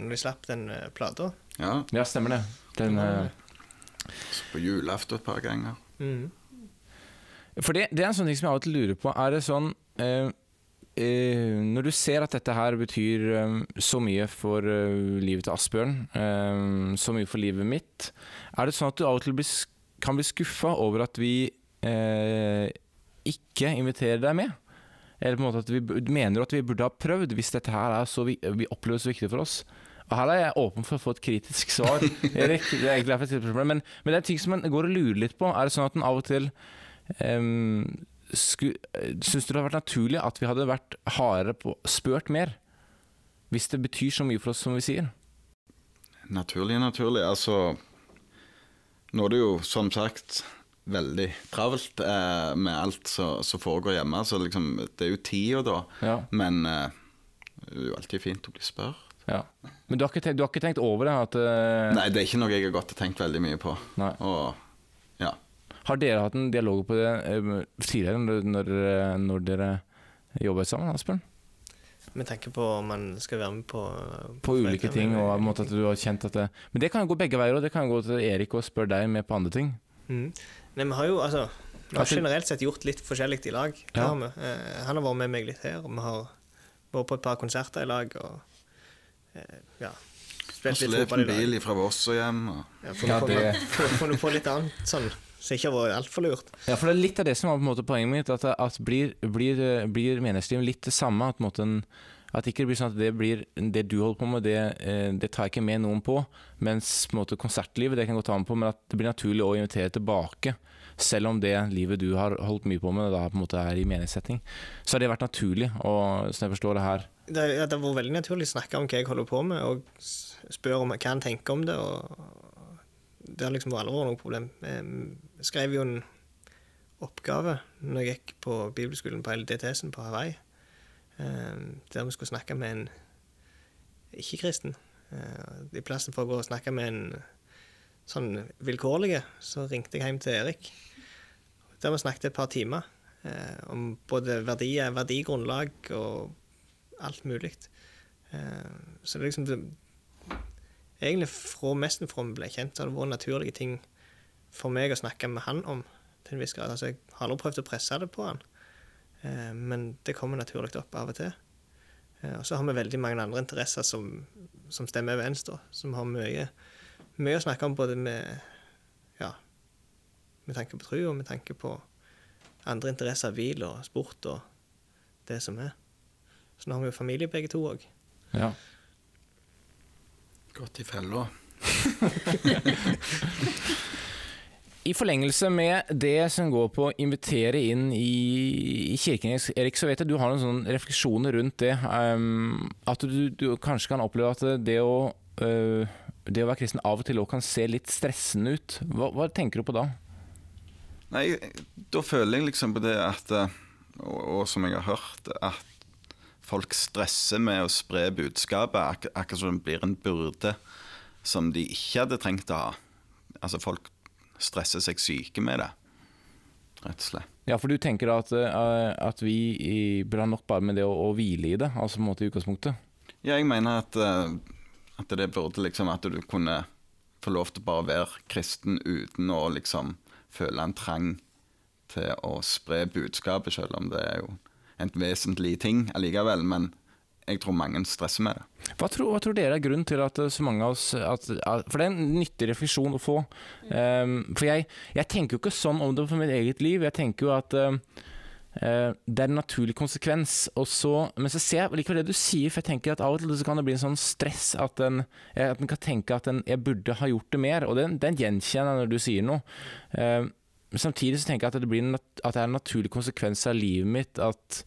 når de slapp den uh, plata. ja. Ja, stemmer det. Den, uh, på julaften et par ganger. Mm. For det, det er en sånn ting som jeg av og til lurer på. Er det sånn uh, Uh, Når du ser at dette her betyr um, så mye for uh, livet til Asbjørn, um, så mye for livet mitt, er det sånn at du av og til blir, kan bli skuffa over at vi uh, ikke inviterer deg med? Eller på en måte at vi mener at vi burde ha prøvd, hvis dette her er så vi, vi opplever så viktig for oss? Og Her er jeg åpen for å få et kritisk svar, Erik. Det er egentlig et spørsmålet. Men, men det er ting som man går og lurer litt på. Er det sånn at en av og til um, Syns du det hadde vært naturlig at vi hadde vært hardere på spurt mer? Hvis det betyr så mye for oss som vi sier? Naturlig, naturlig. Altså Nå er det jo som sagt veldig travelt eh, med alt som foregår hjemme, så liksom det er jo tida da. Ja. Men eh, det er jo alltid fint å bli spurt. ja. Men du har, ikke tenkt, du har ikke tenkt over det? At, uh... Nei, det er ikke noe jeg har gått og tenkt veldig mye på. Nei. Og ja. Har dere hatt en dialog på det eh, tidligere, når, når, eh, når dere jobbet sammen, Asbjørn? Vi tenker på om man skal være med på På ulike ting, og på en måte at du har kjent at det Men det kan jo gå begge veier, og det kan jo gå til Erik og spørre deg med på andre ting. Mm. Nei, vi har jo altså Vi har Altså- generelt sett gjort litt forskjellig i lag. Ja. har vi. Eh, han har vært med meg litt her, og vi har vært på et par konserter i lag. Og eh, ja Spilt litt fotball i lag. bil fra Voss og hjem. Og Ja, funnet, Ja, på, det- funnet- på litt annet sånn som ikke har vært altfor lurt. Ja, for det er litt av det som var på en måte poenget mitt. At, at blir, blir, blir litt det samme? At, på en måte en, at ikke det blir sånn at det, blir, det du holder på med, det, eh, det tar jeg ikke med noen på. Mens på måte konsertlivet det kan godt ta med på, men at det blir naturlig å invitere tilbake. Selv om det livet du har holdt mye på med, da på en måte er i meningssetting. Så har det vært naturlig, og sånn jeg forstår det her. Det, ja, vært veldig naturlig å snakke om hva jeg holder på med, og spørre om hva han tenker om det. og Det har liksom aldri vært noe problem. Jeg skrev jo en oppgave når jeg gikk på bibelskolen på LDTS-en på Hawaii, der vi skulle snakke med en ikke-kristen. Eh, I plassen for å gå og snakke med en sånn vilkårlig, så ringte jeg hjem til Erik. Der vi snakket et par timer eh, om både verdier, verdigrunnlag og alt mulig. Så det er liksom det, Egentlig fra nesten fra vi ble kjent, har det vært naturlige ting for meg å snakke med han om. til en viss grad. Altså, Jeg har aldri prøvd å presse det på han, men det kommer naturlig opp av og til. Eh, og så har vi veldig mange andre interesser som, som stemmer overens, da. Som har mye, mye å snakke om både med ja, med tanke på tro og med tanke på andre interesser, hvil og sport og det som er. Så nå har vi jo familie begge to òg. Ja. gått i fella. I forlengelse med det som går på å invitere inn i, kirken, Erik, så vet jeg du har noen refleksjoner rundt det. Um, at du, du kanskje kan oppleve at det å, uh, det å være kristen av og til òg kan se litt stressende ut. Hva, hva tenker du på da? Nei, da føler jeg liksom på det at eh, Og, og som jeg har hørt, at folk stresser med å spre budskapet, ak akkurat som det blir en byrde som de ikke hadde trengt å ha. Altså, folk stresser seg syke med det, rett og slett. Ja, for du tenker at, øh, at vi ha nok bare med det å, å hvile i det, altså på en måte i utgangspunktet? Ja, jeg mener at, eh, at det burde liksom At du kunne få lov til bare å være kristen uten å liksom føle en trang til å spre budskapet, selv om det er jo en vesentlig ting allikevel. Men jeg tror mange stresser med det. Hva tror, hva tror dere er grunnen til at eh, så mange av oss at, at, For det er en nyttig refleksjon å få. Um, for jeg, jeg tenker jo ikke sånn om det for mitt eget liv. Jeg tenker jo at eh, det er en naturlig konsekvens. Så, men så ser jeg likevel det du sier, for jeg tenker at av og til så kan det bli en sånn stress at en, at en kan tenke at en, jeg burde ha gjort det mer. Og den, den gjenkjenner jeg når du sier noe. Uh, samtidig så tenker jeg at det, en, at det er en naturlig konsekvens av livet mitt at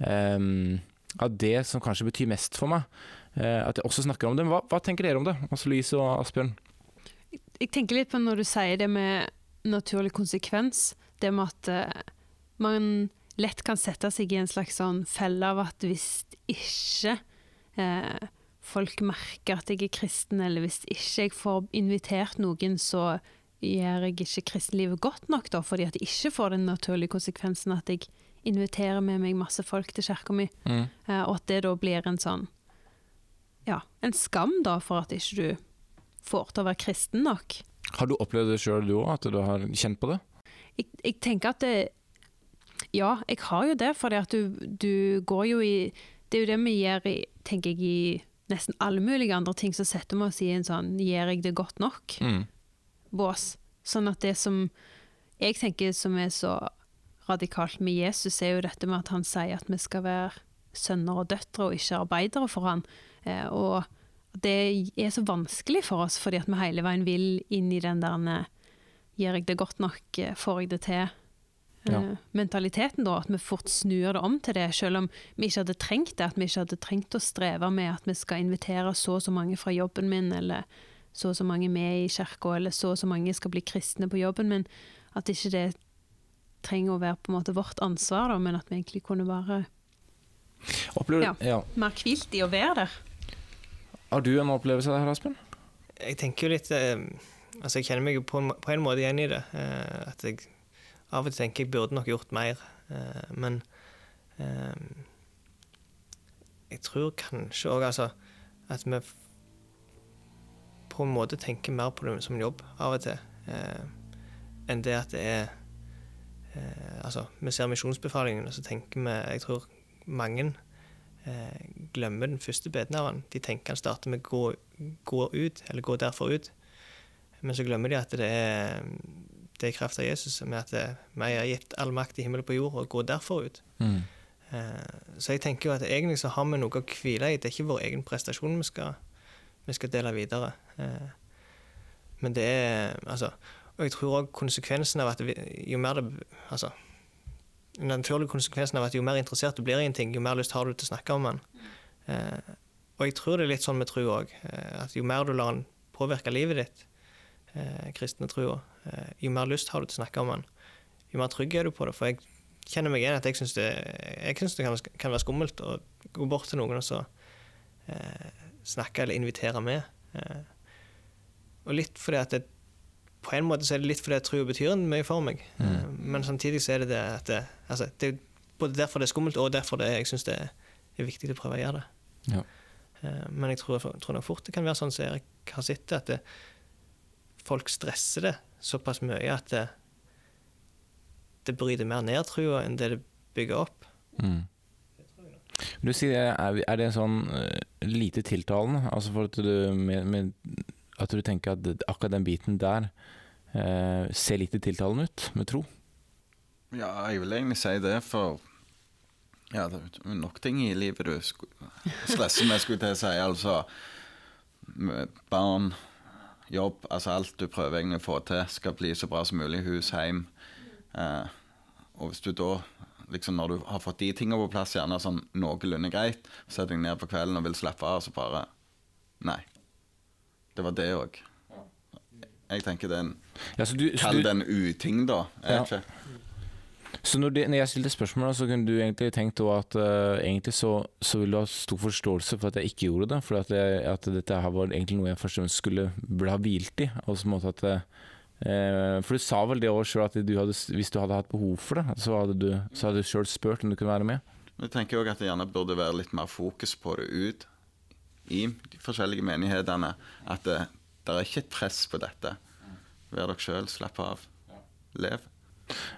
um, av det som kanskje betyr mest for meg. eh, at jeg også snakker om det. Hva, hva tenker dere om det, Åse Louise og Asbjørn? Jeg tenker litt på når du sier det med naturlig konsekvens. Det med at eh, man lett kan sette seg i en slags sånn felle av at hvis ikke eh, folk merker at jeg er kristen, eller hvis ikke jeg får invitert noen, så gjør jeg ikke kristenlivet godt nok, da, fordi at jeg ikke får den naturlige konsekvensen at jeg inviterer med meg masse folk til kirka mi, Mm. eh, og at det da blir en sånn ja, en skam da for at ikke du får til å være kristen nok. Har du opplevd det sjøl, du òg? At du har kjent på det? Jeg, jeg tenker at det Ja, jeg har jo det, fordi at du, du går jo i Det er jo det vi gjør i, tenker jeg, i nesten alle mulige andre ting, så setter vi oss i en sånn Gjør jeg det godt nok? Mm. bås. Sånn at det som jeg tenker som er så radikalt med Jesus, er jo dette med at han sier at vi skal være sønner og døtre og ikke arbeidere for han. Eh, og det er så vanskelig for oss, fordi at vi hele veien vil inn i den der eh, Gjør jeg det godt nok, eh, får jeg det til? Ja. Mentaliteten, da, at vi fort snur det om til det, selv om vi ikke hadde trengt det. At vi ikke hadde trengt å streve med at vi skal invitere så og så mange fra jobben min, eller så og så mange med i kirka, eller så og så mange skal bli kristne på jobben min. At ikke det trenger å være på en måte vårt ansvar, da, men at vi egentlig kunne være Opplever, Ja. ja. mer hvilt i å være der. Har du en opplevelse av det her, Aspen? Jeg tenker jo litt eh, Altså, jeg kjenner meg jo på en, på en måte igjen i det. Eh, at jeg av og til tenker jeg burde nok gjort mer. Eh, men eh, jeg tror kanskje òg altså at vi på en måte tenker mer på det som en jobb av og til, eh, enn det at det er eh, Altså, vi ser misjonsbefalingen, og så tenker vi Jeg tror mange eh, glemmer den første biten av den. De tenker han starter med 'gå, gå ut', eller 'gå derfor ut'. Men så glemmer de at det er, det er kraft av Jesus, med at det, vi er gitt all makt i himmel og på jord, og gå derfor ut. Mm. Eh, så jeg tenker jo at egentlig så har vi noe å hvile i. Det er ikke vår egen prestasjon vi skal, vi skal dele videre. Eh, men det er Altså Og jeg tror òg konsekvensen av at vi, jo mer det Altså den naturlige konsekvensen av at jo mer interessert du blir i en ting, jo mer lyst har du til å snakke om den. Eh, og jeg tror det er litt sånn med tro òg. Eh, at jo mer du lar den påvirke livet ditt, eh, kristne trua, eh, jo mer lyst har du til å snakke om den. Jo mer trygg er du på det. For jeg kjenner meg igjen at jeg syns det, jeg synes det kan, kan være skummelt å gå bort til noen og så eh, snakke eller invitere med. Eh, og litt fordi at det, på en måte så er det litt fordi jeg tror betyr mye for meg. Mm. men samtidig så er det det at det, altså, det er både derfor det er skummelt, og derfor det, jeg syns det er viktig å prøve å gjøre det. Ja. Eh, men jeg tror, tror nok fort det kan være sånn som Erik har sett det, at det, folk stresser det såpass mye at det, det bryter mer ned trua enn det det bygger opp. Mm. Du sier, er, det sånn eh, lite tiltalende? Altså for at du, med, med, at du tenker at akkurat den biten der eh, ser lite tiltalende ut, med tro? Ja, jeg vil egentlig si det, for ja, det er nok ting i livet du stresser med, skulle jeg si. Altså barn, jobb, altså alt du prøver egentlig å få til, skal bli så bra som mulig. Hus, hjem. Eh, og hvis du da, liksom når du har fått de tingene på plass, gjerne sånn noenlunde greit, setter deg ned på kvelden og vil slappe av, så bare Nei. Det var det òg. Jeg tenker det er en Ja, så du, så Kall det en uting, da. Jeg Ja. ikke. Så når, de, når jeg stilte spørsmålet, så kunne du egentlig tenkt at uh, egentlig så, så ville du ha stor forståelse for at jeg ikke gjorde det. For at, jeg, at dette her var egentlig noe jeg først og fremst skulle bli hvilt i. At, uh, for du sa vel det òg sjøl at du hadde, hvis du hadde hatt behov for det, så hadde du, så hadde du sjøl spurt om du kunne være med. Jeg tenker også at det gjerne burde være litt mer fokus på det ut i de forskjellige menighetene. At det, det er ikke et press på dette. Vær dere sjøl, slapp av. Lev.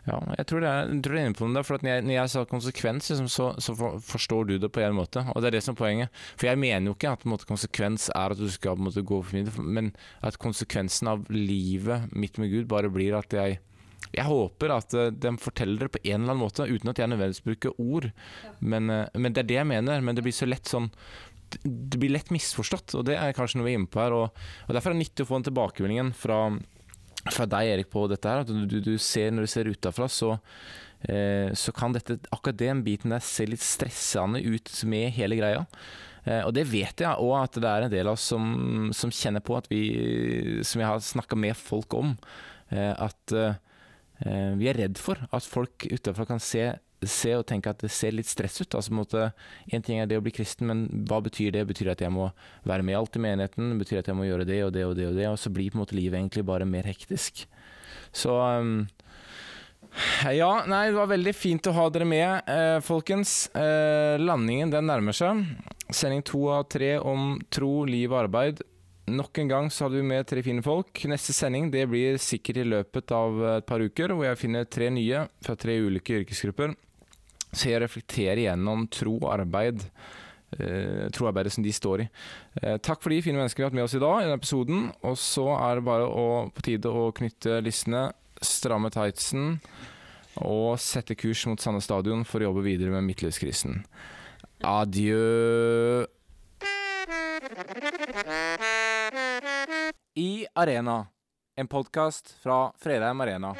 Ja, jeg tror det er, jeg tror det er inne på det. For at når jeg, når jeg sa konsekvens, liksom, så, så for, forstår du det på en måte. Og det er det som er poenget. For jeg mener jo ikke at på en måte, konsekvens er at du skal på en måte, gå for mye, men at konsekvensen av livet mitt med Gud bare blir at jeg jeg håper at uh, de forteller det på en eller annen måte, uten at jeg nødvendigvis bruker ord. Men, uh, men, det er det jeg mener. Men det blir så lett sånn Det blir lett misforstått, og det er kanskje noe vi er inne på her. Og, og Derfor er det nyttig å få den tilbakemeldingen fra fra deg, Erik, på dette her. At du, du ser, når du ser utafra, så, eh, så kan dette, akkurat den biten der se litt stressende ut med hele greia. Eh, og det vet jeg òg at det er en del av oss som, som kjenner på at vi Som jeg har snakka med folk om. Eh, at eh, vi er redd for at folk utenfra kan se se og tenke at det ser litt stress ut. Altså, måte, en ting er det å bli kristen, men hva betyr det? Betyr det at jeg må være med alt i menigheten? Betyr det at jeg må gjøre det og det og det og det? Og så blir på en måte livet egentlig bare mer hektisk. Så um, ja, nei, det var veldig fint å ha dere med, eh, folkens. Eh, landingen den nærmer seg. Sending to av tre om tro, liv og arbeid. Nok en gang så hadde vi med tre fine folk. Neste sending det blir sikkert i løpet av et par uker, hvor jeg finner tre nye fra tre ulike yrkesgrupper. Så jeg reflekterer gjennom tro og arbeid. Uh, troarbeidet som de står i. Uh, takk for de fine menneskene vi har hatt med oss i dag i denne episoden. Og så er det bare å, på tide å knytte lissene, stramme tightsen og sette kurs mot Sande stadion for å jobbe videre med midtlivskrisen. Adjø. I Arena, en podkast fra Fredheim Arena.